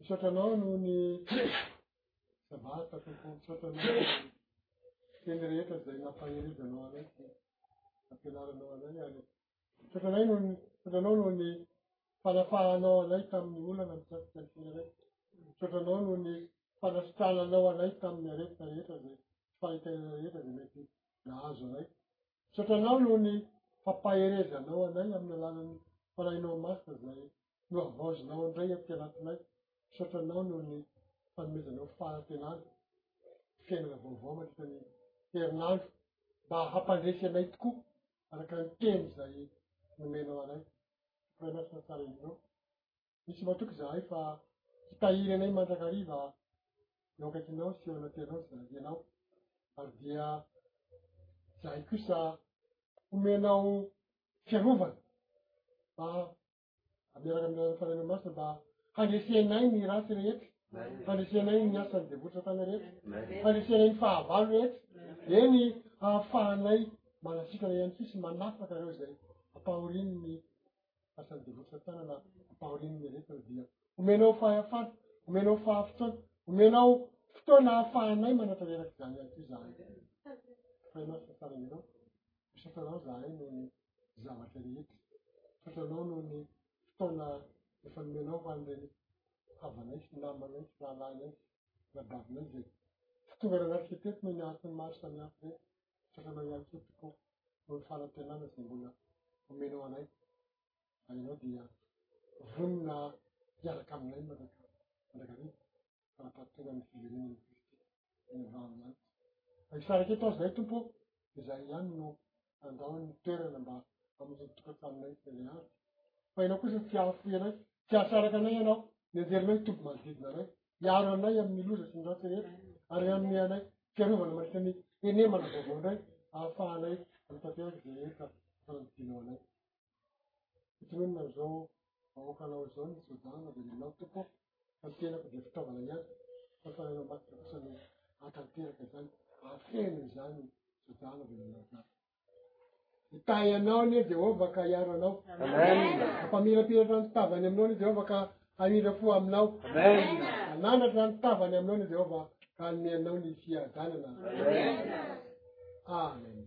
Speaker 3: Misaotra anao
Speaker 2: noho ny
Speaker 1: sabata tompo, misaotra anao noho ny teny rehetra izay nampaherejanao anay sy nampianaranao anay ary misaotra anay noho ny misaotra anao noho ny fanapahanao anay tamin'ny olana mikasika ny fiainanay. Misaotra anao noho ny fanasitrananao anay tamin'ny aretina rehetra izay fahitainana rehetra izay mety nahazo anay. Misaotra anao noho ny fampaherezanao anay amin'ny alalan'ny fanahinao masina izay no havaozinao indray aty anatinay. Misaotra anao noho ny fanomezanao fahantenana, fiainana vaovao mandritra ny herinandro mba hampandresy anay tokoa araka ny teny izay nomenao anay. Tokoray masina tsara indrindreo. Misy matoky izahay fa hitahiry anay mandrakariva eo akaikinao sy eo anatenao sy ianao. Ary dia izahay kosa homenao fiarovana mba Miaraka amin'ny an'ny Fanaina Masina mba handresenay ny ratsy rehetra, handresenay ny asan'ny devoly satana rehetra, handresenay ny fahavalo rehetra, eny hahafahanay manasikana ihany koa sy manafaka reo izay ampahorin'ny asan'ny devoly satana na ampahorin'ny aretiny dia omenao fahafana, omenao fahafotoana, omenao fotoana hahafahanay manataneraky izany ihany koa izany. Fanaina Masina tsara ianao. Tratranao izahay noho ny zavatra rehetra. Tratranao noho ny fotoana efa nomenao ho an'ireny havanay sy namanay sy rahalahinay sy radavinay izay tsy tonga nanatrika teto noho ny antony maro samihafa ireny. Tratranao ihany koa tokoa noho ny fanantenana izay mbola omenao anay fa ianao dia vonona hiaraka aminay mandrakariva. fampatorany fijirina ny Kristy teny ambanin'anitra. Fa isaraka eto aho zay tompo izay ihany no andao ny toerana mba amonjy ny tokantranonay ny Andriamanitra. Fa ianao kosa tsy ahafoy anay, tsy asaraka anay ianao, ny anjelinao hitoby manodidina anay, hiaro anay amin'ny loza sy ny ratsy rehetra, ary hanome anay fiarovana mandritra ny henemana vaovao indray ahafahanay mitateraka izay rehetra fandidianao anay. Fitoniana amin'izao vahoaka anao izao ny soja na dia lehilahy tokoa fa ny tenako dia fitaovana ihany fa fananao masina kosa no ahatanteraka izany afeno izany ny soja na dia lehilahy gasy hitahy anao anie Jehovah ka hiaro anao hampamirapiratra ny tavany aminao ny Jehovah ka hamindra fo aminao hanandratra ny tavany aminao ny Jehovah ka hanome anao ny fiadanana amen